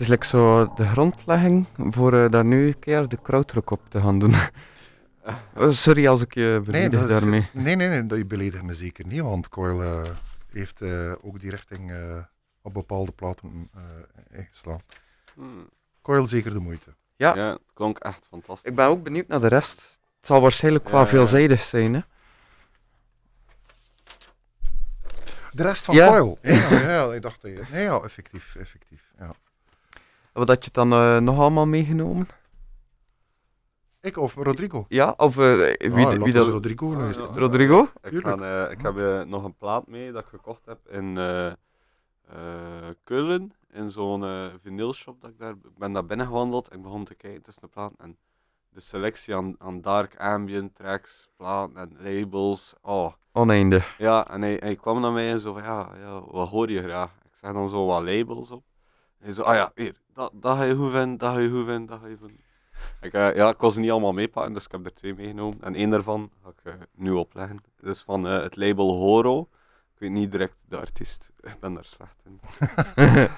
Is like zo de grondlegging voor eh, daar nu een keer de krautrock op te gaan doen. Oh, sorry als ik je beledig is- daarmee. nee, nee, nee, dat je beledigt me zeker niet, want Coil eh, heeft eh, ook die richting eh, op bepaalde platen eh, ingeslaan. Hmm. Coil zeker de moeite. Ja. Ja, het klonk echt fantastisch. Ik ben ook benieuwd naar de rest. Het zal waarschijnlijk wel Ja, ja. veelzijdig zijn. Hè? De rest van Ja. Coil? Ja, ja, ja, ik dacht dat je... Nee, ja, effectief, effectief. Ja. Wat had je dan eh, nog allemaal meegenomen? Ik of Rodrigo? Ja, of eh, wie, Ah, wie dat... Rodrigo Ja. Rodrigo? Ik, ga, eh, ik heb eh, nog een plaat mee dat ik gekocht heb in eh eh Keulen, in zo'n eh vinylshop. Dat ik, daar, ik ben daar binnen gewandeld en ik begon te kijken tussen de platen. En de selectie aan, aan dark ambient tracks, platen en labels. Oh, Oneinde. ja, en hij, hij kwam naar mij en zo van, ja, ja, wat hoor je graag? Ik zeg dan zo wat labels op. En hij zo, ah ja, hier, dat, dat ga je goed vinden, dat ga je goed vinden, dat ga je goed vinden. Ik, eh, ja, ik kon ze niet allemaal meepakken, dus ik heb er twee meegenomen. En één daarvan ga ik eh, nu opleggen. Dat is van eh, het label Horo. Ik weet niet direct de artiest. Ik ben daar slecht in.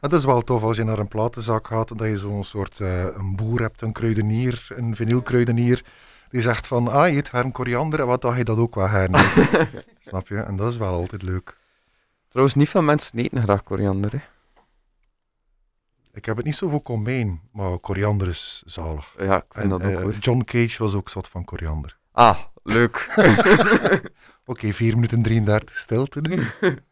Het is wel tof als je naar een platenzak gaat, dat je zo'n soort eh, een boer hebt, een kruidenier, een vinylkruidenier, die zegt van, ah, je eet haar een koriander, en wat dacht je dat ook wel her? Snap je? En dat is wel altijd leuk. Trouwens, niet veel mensen eten graag koriander. Hè? Ik heb het niet zo voor komijn, maar koriander is zalig. Ja, ik vind En, dat ook eh, hoor. John Cage was ook zat van koriander. Ah, leuk. Oké, 4 minuten 33 stilte nu.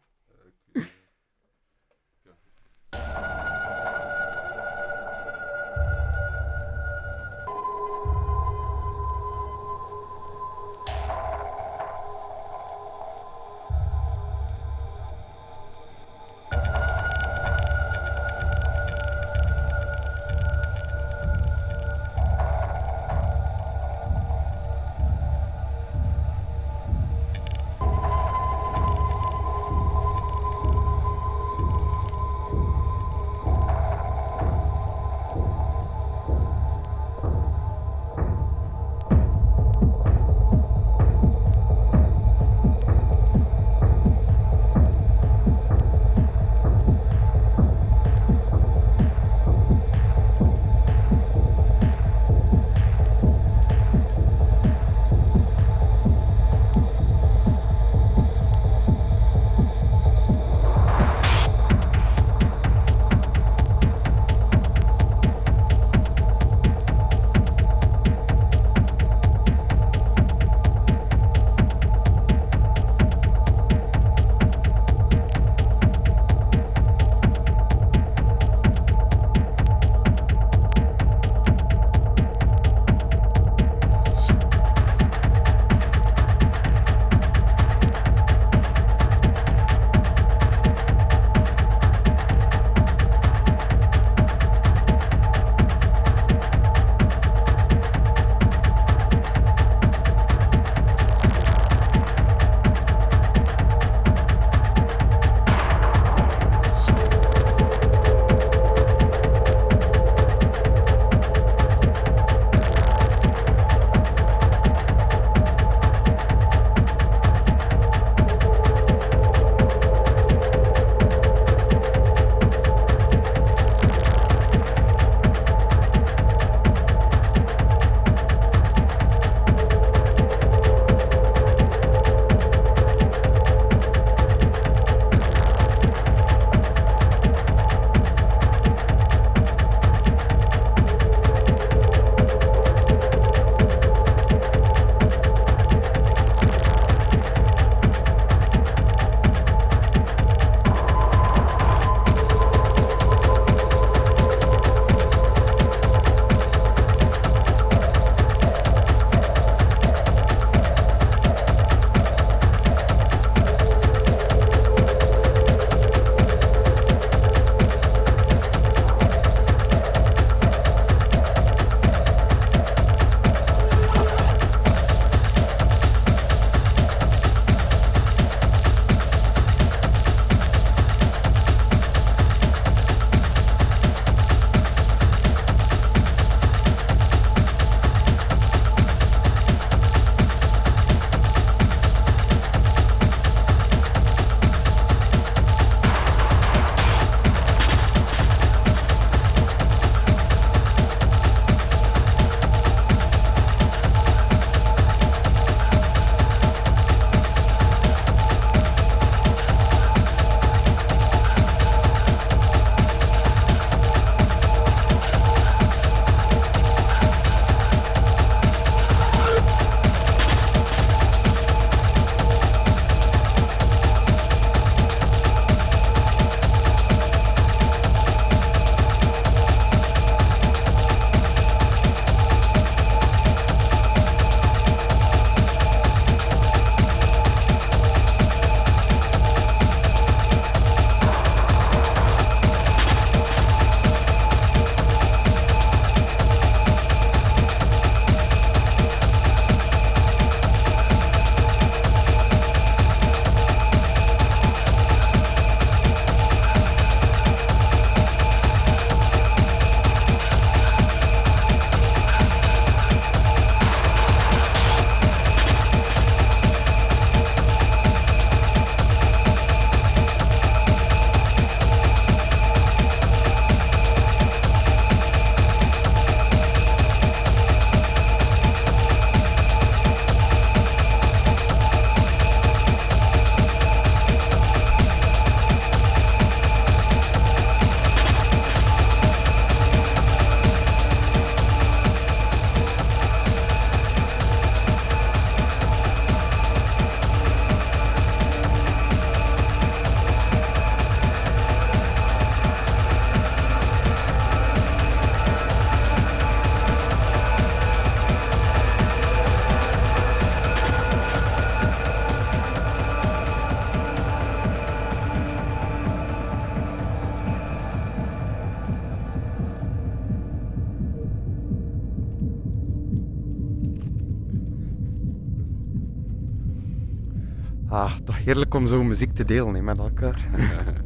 heerlijk om zo muziek te delen met elkaar.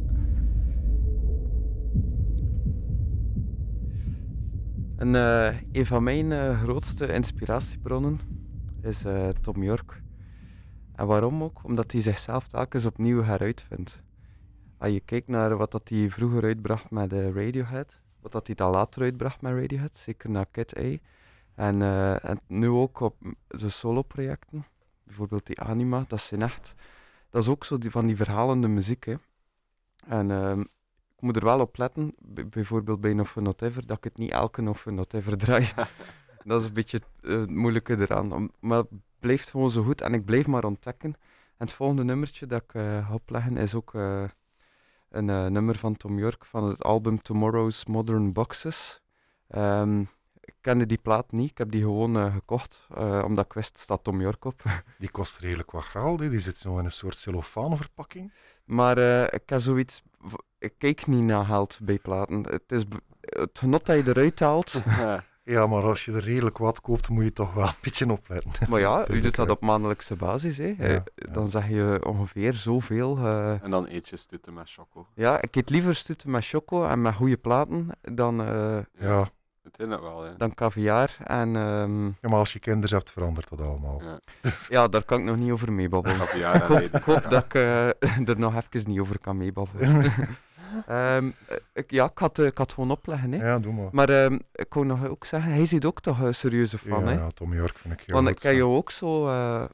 En eh, een van mijn eh, grootste inspiratiebronnen is eh, Tom York. En waarom ook? Omdat hij zichzelf telkens opnieuw heruitvindt. Als je kijkt naar wat dat hij vroeger uitbracht met Radiohead, wat dat hij dan later uitbracht met Radiohead, zeker na Kid A. En, en nu ook op zijn solo-projecten, bijvoorbeeld die Anima, dat zijn echt, dat is ook zo die, van die verhalende muziek. Hè. En ehm, ik moet er wel op letten, bijvoorbeeld bij Not Ever, dat ik het niet elke Not Ever draai. dat is een beetje eh, het moeilijke eraan. Maar het blijft gewoon zo goed en ik blijf maar ontdekken. En het volgende nummertje dat ik eh, ga opleggen is ook eh, een nummer van Tom York van het album Tomorrow's Modern Boxes. Ehm, ik kende die plaat niet, ik heb die gewoon eh, gekocht, eh, omdat ik wist, staat Tom York op. Die kost redelijk wat geld, hè. die zit zo in een soort cellofaanverpakking. Maar eh, ik heb zoiets, ik kijk niet naar geld bij platen. Het, is het genot dat je eruit haalt. Ja, maar als je er redelijk wat koopt, moet je toch wel een beetje opletten. Maar ja, u doet dat op maandelijkse basis. Hè. Ja. Dan zeg je ongeveer zoveel. eh, en dan eet je stutten met choco. ja, ik eet liever stuten met choco en met goede platen dan, eh, Ja. Uiteindelijk wel, hè. dan caviar. En ehm, ja, maar als je kinderen hebt, verandert dat allemaal. Ja. ja, daar kan ik nog niet over meebabbelen. Caviar ik hoop, ik hoop dat ik eh, er nog even niet over kan meebabbelen. Ehm, eh, ik, ja, ik had, eh, ik had gewoon opleggen. Hè. Ja, doe maar. Maar ehm, ik wou nog ook zeggen, hij ziet ook toch een serieuze fan. ja, hè? ja, Tom York vind ik heel Want goed. ik heb jou ook zo, eh,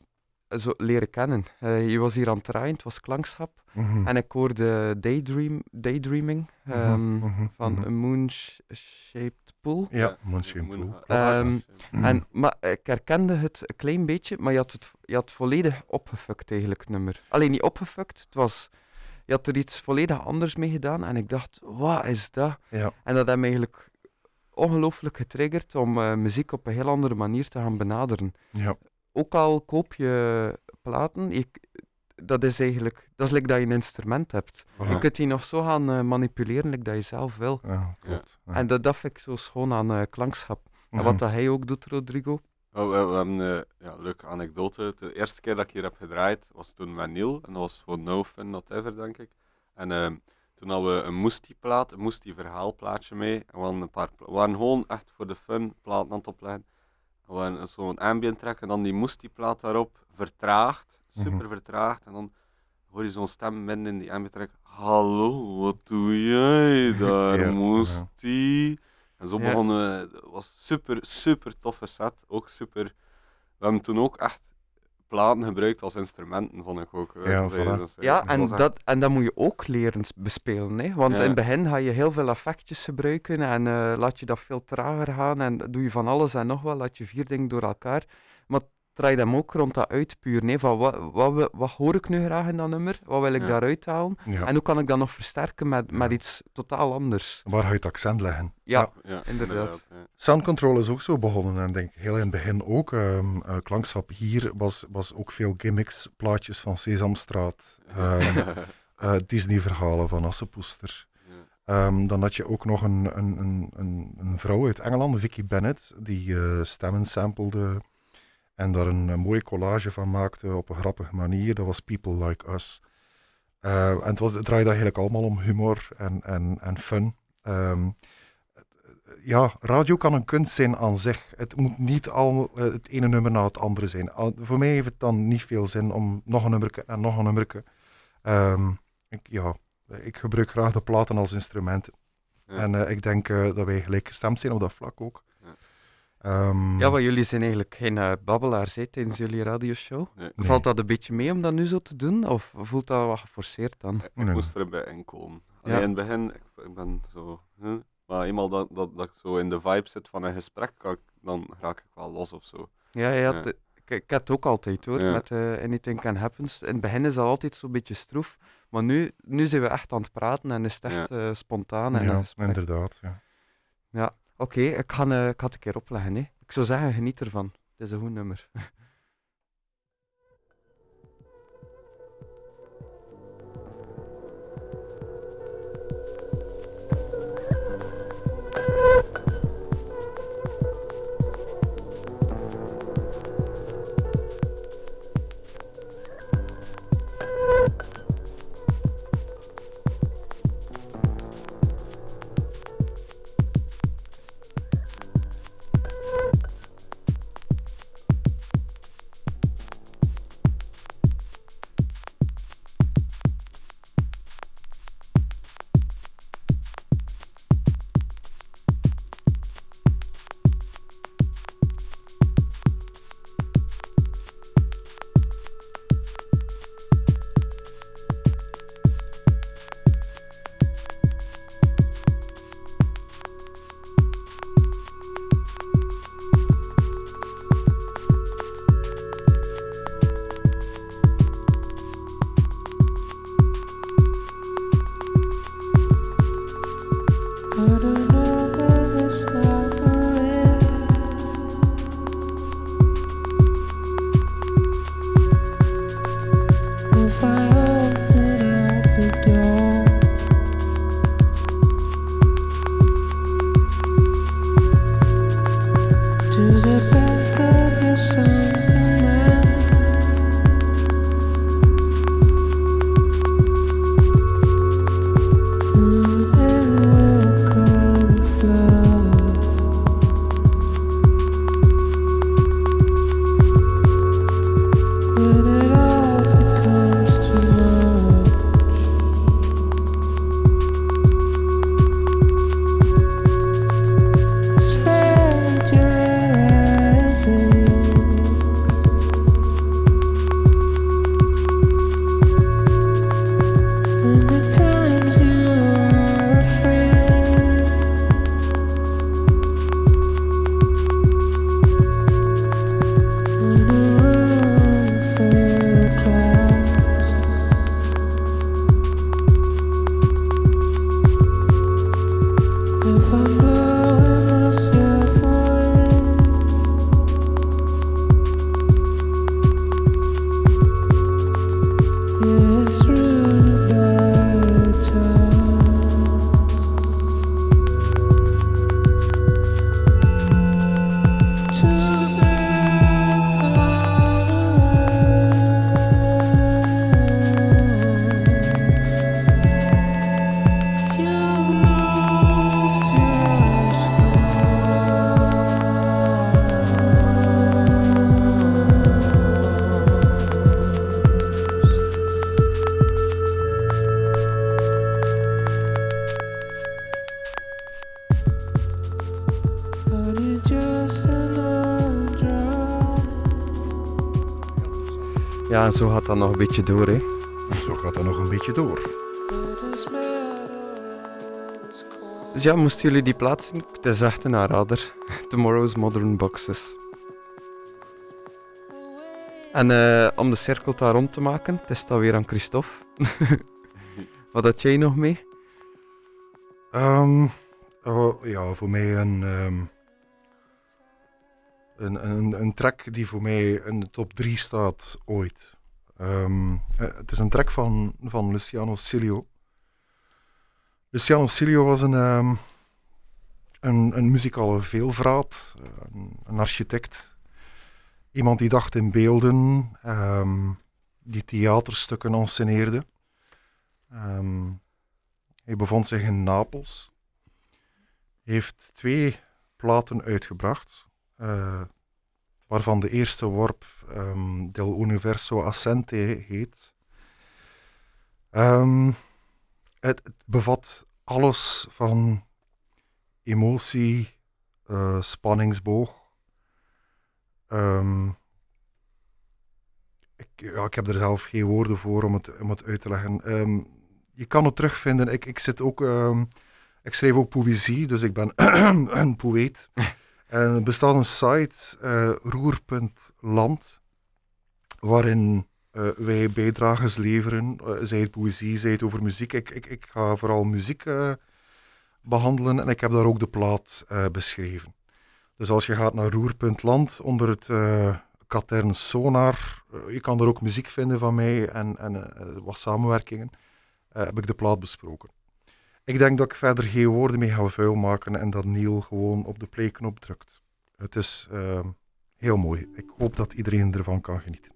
zo leren kennen. Eh, je was hier aan het draaien, het was klankschap. Mhm. En ik hoorde Daydream, Daydreaming Mhm, ehm, mhm, van. A Moon-Shaped Pool. Ja, Moonshine Moon- Pool. Ehm. En, maar ik herkende het een klein beetje, maar je had het, je had volledig opgefukt eigenlijk, het nummer. Alleen niet opgefukt, het was... Je had er iets volledig anders mee gedaan en ik dacht, wat is dat? Ja. En dat heeft me eigenlijk ongelooflijk getriggerd om eh, muziek op een heel andere manier te gaan benaderen. Ja. Ook al koop je platen, ik, dat is eigenlijk... Dat is like dat je een instrument hebt. Je kunt die nog zo gaan eh, manipuleren, like dat je zelf wil. Ja, klopt. Ja. En dat, dat vind ik zo schoon aan eh, klankschap. En Mhm. wat dat hij ook doet, Rodrigo. Oh, we, we hebben een ja, leuke anekdote. De eerste keer dat ik hier heb gedraaid was toen met Neil. En dat was gewoon No Fun Not Ever, denk ik. En ehm, toen hadden we een Moestie-plaat, een Moestie-verhaalplaatje mee. En we, hadden een paar we waren gewoon echt voor de fun platen aan het opleggen. Hadden zo'n ambient track en dan die Moestie-plaat daarop vertraagd. Super Mhm. vertraagd. En dan hoor je zo'n stem midden in die ambient track. Hallo, wat doe jij daar, Ja, ja. Moestie? En zo begonnen we. Het was super, super toffe set. Ook super. We hebben toen ook echt platen gebruikt als instrumenten, vond ik ook. eh, Ja, voilà. dus, eh, Ja, en echt- dat, en dat moet je ook leren bespelen. Hè? Want Ja. in het begin ga je heel veel effectjes gebruiken en eh, laat je dat veel trager gaan en doe je van alles en nog wat, laat je vier dingen door elkaar. Draai hem ook rond dat uitpuren. Hè? Van wat, wat, wat hoor ik nu graag in dat nummer? Wat wil ik Ja. daaruit halen? Ja. En hoe kan ik dat nog versterken met, met Ja. iets totaal anders? Waar ga je het accent leggen? Ja, ja, inderdaad. ja. Sound Control is ook zo begonnen en denk ik heel in het begin ook. ehm eh, klankschap hier was, was ook veel gimmicks, plaatjes van Sesamstraat, ehm, eh, Disney-verhalen van Assepoester. Ehm, dan had je ook nog een, een, een, een, een vrouw uit Engeland, Vicky Bennett, die eh, stemmen samplede en daar een, een mooie collage van maakte op een grappige manier. Dat was People Like Us. Eh, en het, was, het draaide eigenlijk allemaal om humor en, en, en fun. Ehm, ja, radio kan een kunst zijn aan zich. Het moet niet al eh, het ene nummer na het andere zijn. Al- voor mij heeft het dan niet veel zin om nog een nummer en nog een nummer. Ehm ik, ja, ik gebruik graag de platen als instrument. Ja. En eh, ik denk dat wij gelijk gestemd zijn op dat vlak ook. Ja. Ehm, Ja, maar jullie zijn eigenlijk geen eh, babbelaars hè, tijdens jullie radioshow. Nee. Valt dat een beetje mee om dat nu zo te doen? Of voelt dat wat geforceerd dan? ik Nee. moest erbij inkomen. Alleen Ja. in het begin, ik, ik ben zo. huh? Maar eenmaal dat, dat, dat ik zo in de vibe zit van een gesprek, kan ik, dan raak ik wel los of zo. Ja, ja, Ja. de- ik, ik heb het ook altijd hoor, Ja. met eh, Anything Can Happens. In het begin is dat altijd zo'n beetje stroef, maar nu, nu zijn we echt aan het praten en is het echt eh, spontaan. En ja, inderdaad. Ja. Oké, eh, ik ga het een keer opleggen. Hè. Ik zou zeggen, geniet ervan. Het is een goed nummer. en zo gaat dat nog een beetje door, hè. Zo gaat dat nog een beetje door. Dus ja, moesten jullie die plaatsen? Het is echt een aanrader. Tomorrow's Modern Boxes. En eh, om de cirkel daar rond te maken, het is dan weer aan Christophe. Wat had jij nog mee? Ehm, oh, ja, voor mij een, ehm, een, een, een track die voor mij in de top 3 staat ooit. Ehm, eh, het is een track van, van Luciano Silio. Luciano Silio was een, ehm, een, een muzikale veelvraat, een, een architect. Iemand die dacht in beelden, ehm, die theaterstukken enceneerde. Ehm, hij bevond zich in Napels. Heeft twee platen uitgebracht, eh, waarvan de eerste worp ehm, Del Universo Assente heet. Ehm, het, bevat alles van emotie, eh, spanningsboog. Ehm, ik, ja, ik heb er zelf geen woorden voor om het, om het uit te leggen. Je kan het terugvinden. Ik, ik, zit ook, ik schrijf ook poëzie, dus ik ben een poëet. Er bestaat een site, eh, roer.land, waarin eh, wij bijdrages leveren. eh, zij het poëzie, zij het over muziek. Ik, ik, ik ga vooral muziek eh, behandelen en ik heb daar ook de plaat beschreven. Dus als je gaat naar roer.land onder het katern Sonar, je kan er ook muziek vinden van mij en, en wat samenwerkingen, heb ik de plaat besproken. Ik denk dat ik verder geen woorden mee ga vuil maken en dat Neil gewoon op de playknop drukt. Het is eh, heel mooi. Ik hoop dat iedereen ervan kan genieten.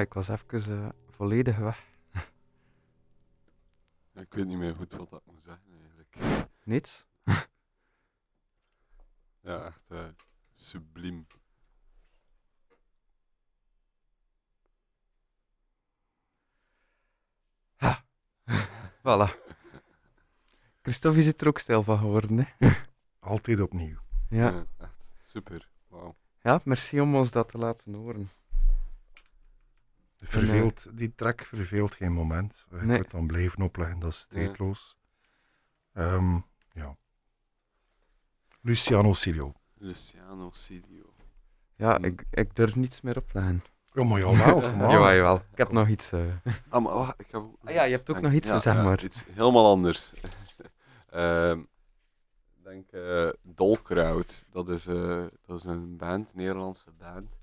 Maar ik was even eh, volledig weg. Ja, ik weet niet meer goed wat dat moet zeggen eigenlijk. Niets? Ja, echt eh, subliem. Voilà. Christophe is er ook stil van geworden, hè? Altijd opnieuw. Ja. Ja, echt super. Wauw. ja, merci om ons dat te laten horen. Verveelt, die track verveelt geen moment. Je Nee. kunt dan blijven opleggen, dat is tijdloos. Ehm, ja. Luciano Silio. Luciano Silio. Ja, Hmm. ik, ik durf niets meer opleggen. Ja, maar jawel, maar. Jawel, jawel. Ik heb nog iets... eh, Ah, maar wacht, ik heb Ah ja, je hebt ook denk- nog iets, zeg maar. Iets helemaal anders. Ehm, ik denk eh Dolkraut. Dat is, eh, dat is een band, een Nederlandse band.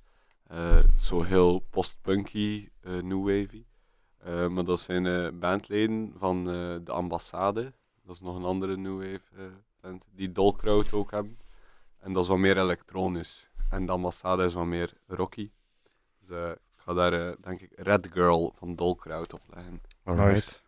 Eh, zo heel post-punky, eh, new wavy. Eh, maar dat zijn eh, bandleden van eh, de Ambassade. Dat is nog een andere new wave eh, band. Die Dolkraut ook hebben. En dat is wat meer elektronisch. En de Ambassade is wat meer rocky. Dus eh, ik ga daar, eh, denk ik, Red Girl van Dolkraut op leggen. alright.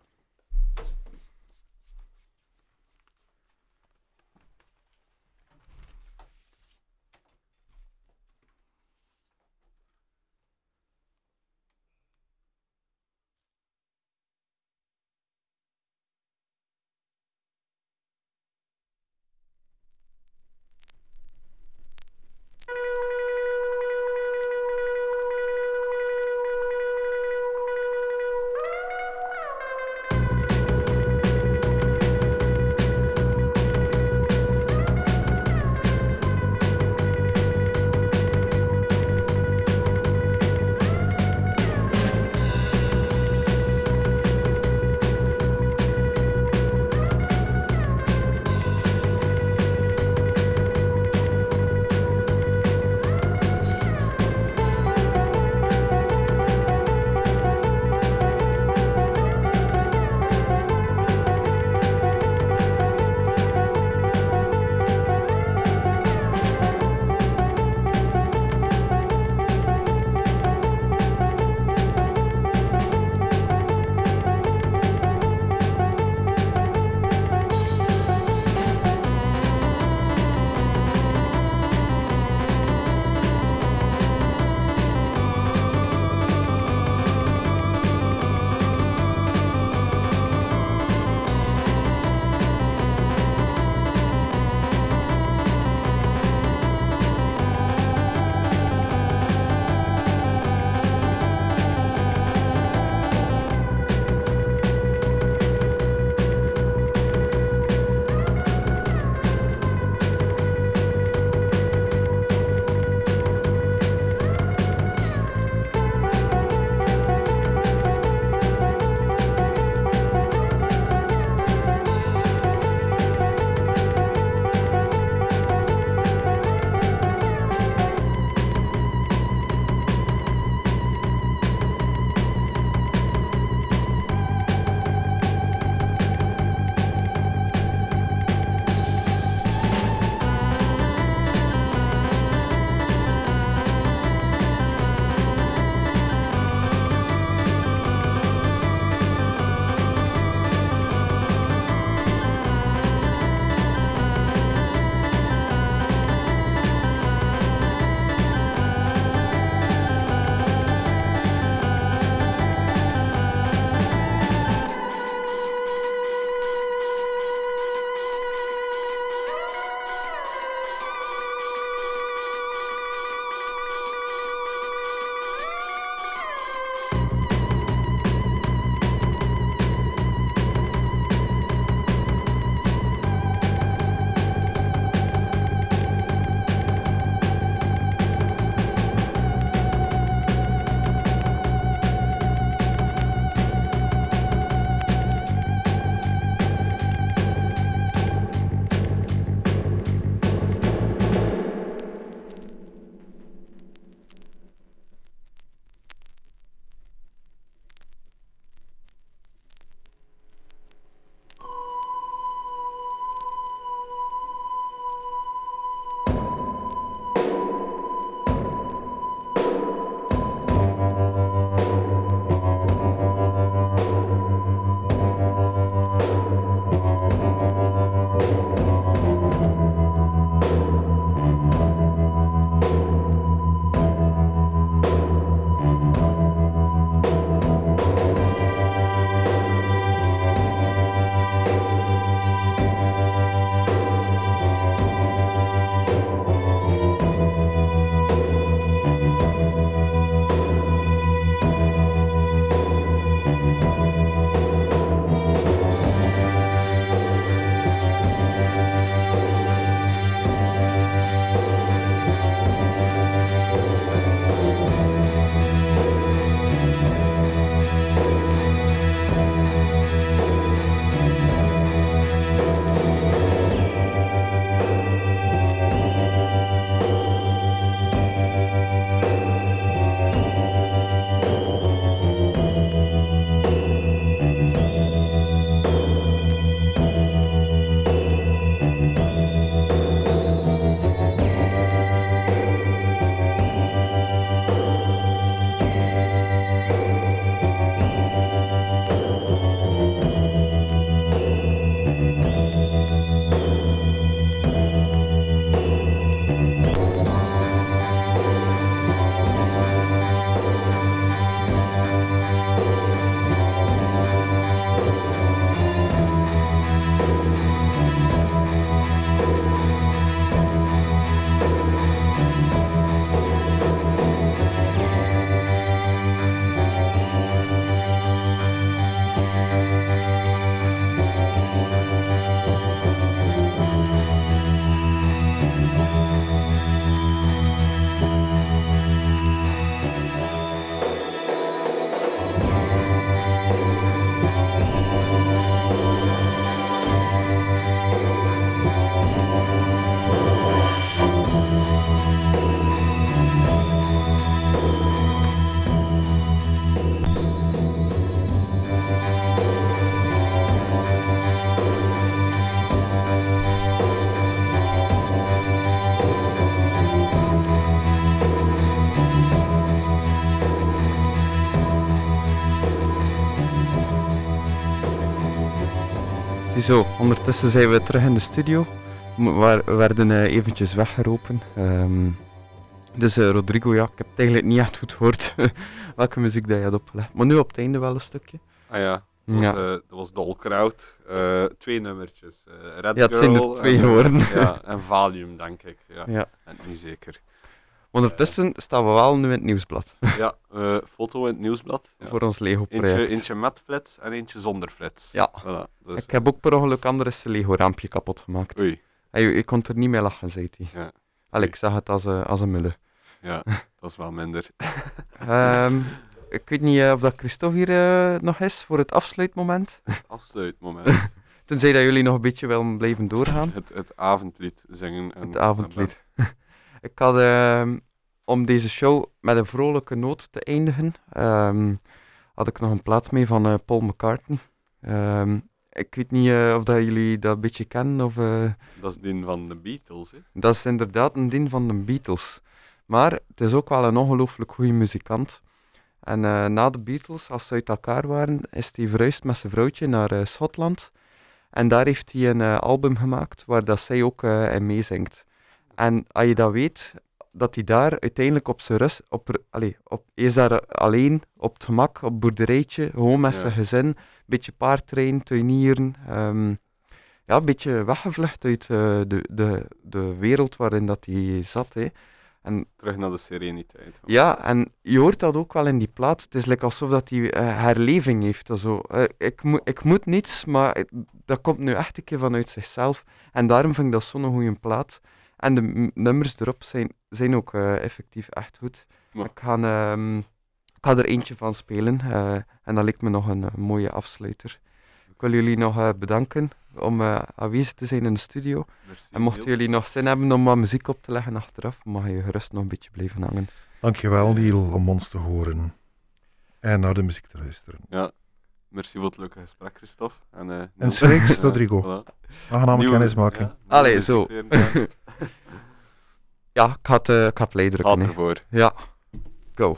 Ziezo, ondertussen zijn we terug in de studio. We werden eh, eventjes weggeroepen. Ehm, dus eh, Rodrigo, ja, ik heb het eigenlijk niet echt goed gehoord welke muziek dat je had opgelegd. Maar nu op het einde wel een stukje. Ah ja, dat was, Ja, dat was Dolkraut. Twee nummertjes. Red Ja, het zijn er twee en, geworden. ja, en Valium, denk ik. Ja, ja. en niet zeker. Ondertussen staan we wel nu in het nieuwsblad Ja, eh, foto in het nieuwsblad. Ja. voor ons Lego-project. Eentje, eentje met flits en eentje zonder flits. Ja. Voilà, dus, Ik heb ook per ongeluk anders een Lego-raampje kapot gemaakt. Oei, Hij, ik kon er niet mee lachen, zei hij. Ja. Allee, ik zag het als, een als een mulle. ja, dat is wel minder. Ehm, ik weet niet eh, of dat Christophe hier eh, nog is voor het afsluitmoment. Afsluitmoment. Tenzij dat jullie nog een beetje willen blijven doorgaan. het, het avondlied zingen. En, Het avondlied. Ik had ehm, om deze show met een vrolijke noot te eindigen, ehm, had ik nog een plaat mee van eh, Paul McCartney. Ehm, ik weet niet eh, of dat jullie dat een beetje kennen of... eh, Dat is die van de Beatles, hè? Dat is inderdaad een ding van de Beatles. Maar het is ook wel een ongelooflijk goede muzikant. En na de Beatles, als ze uit elkaar waren, is hij verhuisd met zijn vrouwtje naar Schotland. En daar heeft hij een album gemaakt waar dat zij ook in meezingt. En als je dat weet, dat hij daar uiteindelijk op zijn rust, op, allee, op, is daar alleen, op het gemak, op boerderijtje, gewoon met Ja. zijn gezin, een beetje paardrijden, tuinieren. ehm, ja, een beetje weggevlucht uit eh, de, de, de wereld waarin dat hij zat. Hè. En Terug naar de sereniteit. ja, en je hoort dat ook wel in die plaat. Het is like alsof dat hij eh, herleving heeft. Zo. Eh, ik, moet ik moet niets, maar het- dat komt nu echt een keer vanuit zichzelf. En daarom vind ik dat zo'n goede plaat. En de nummers erop zijn, zijn ook eh, effectief echt goed. Ja. Ik, ga, ehm, ik ga er eentje van spelen. eh, en dat lijkt me nog een, mooie afsluiter. Ik wil jullie nog eh, bedanken om eh, aanwezig te zijn in de studio. Merci, En mochten jullie nog zin hebben om wat muziek op te leggen achteraf, mag je gerust nog een beetje blijven hangen. Dankjewel, Neil, om ons te horen. En naar de muziek te luisteren. Ja, Merci voor het leuke gesprek, Christophe. En, uh, en we Rodrigo. Voilà. kennis maken. Ja, Allee, zo. ja, ik had, het ik had play drukken. ervoor. Ja. Go.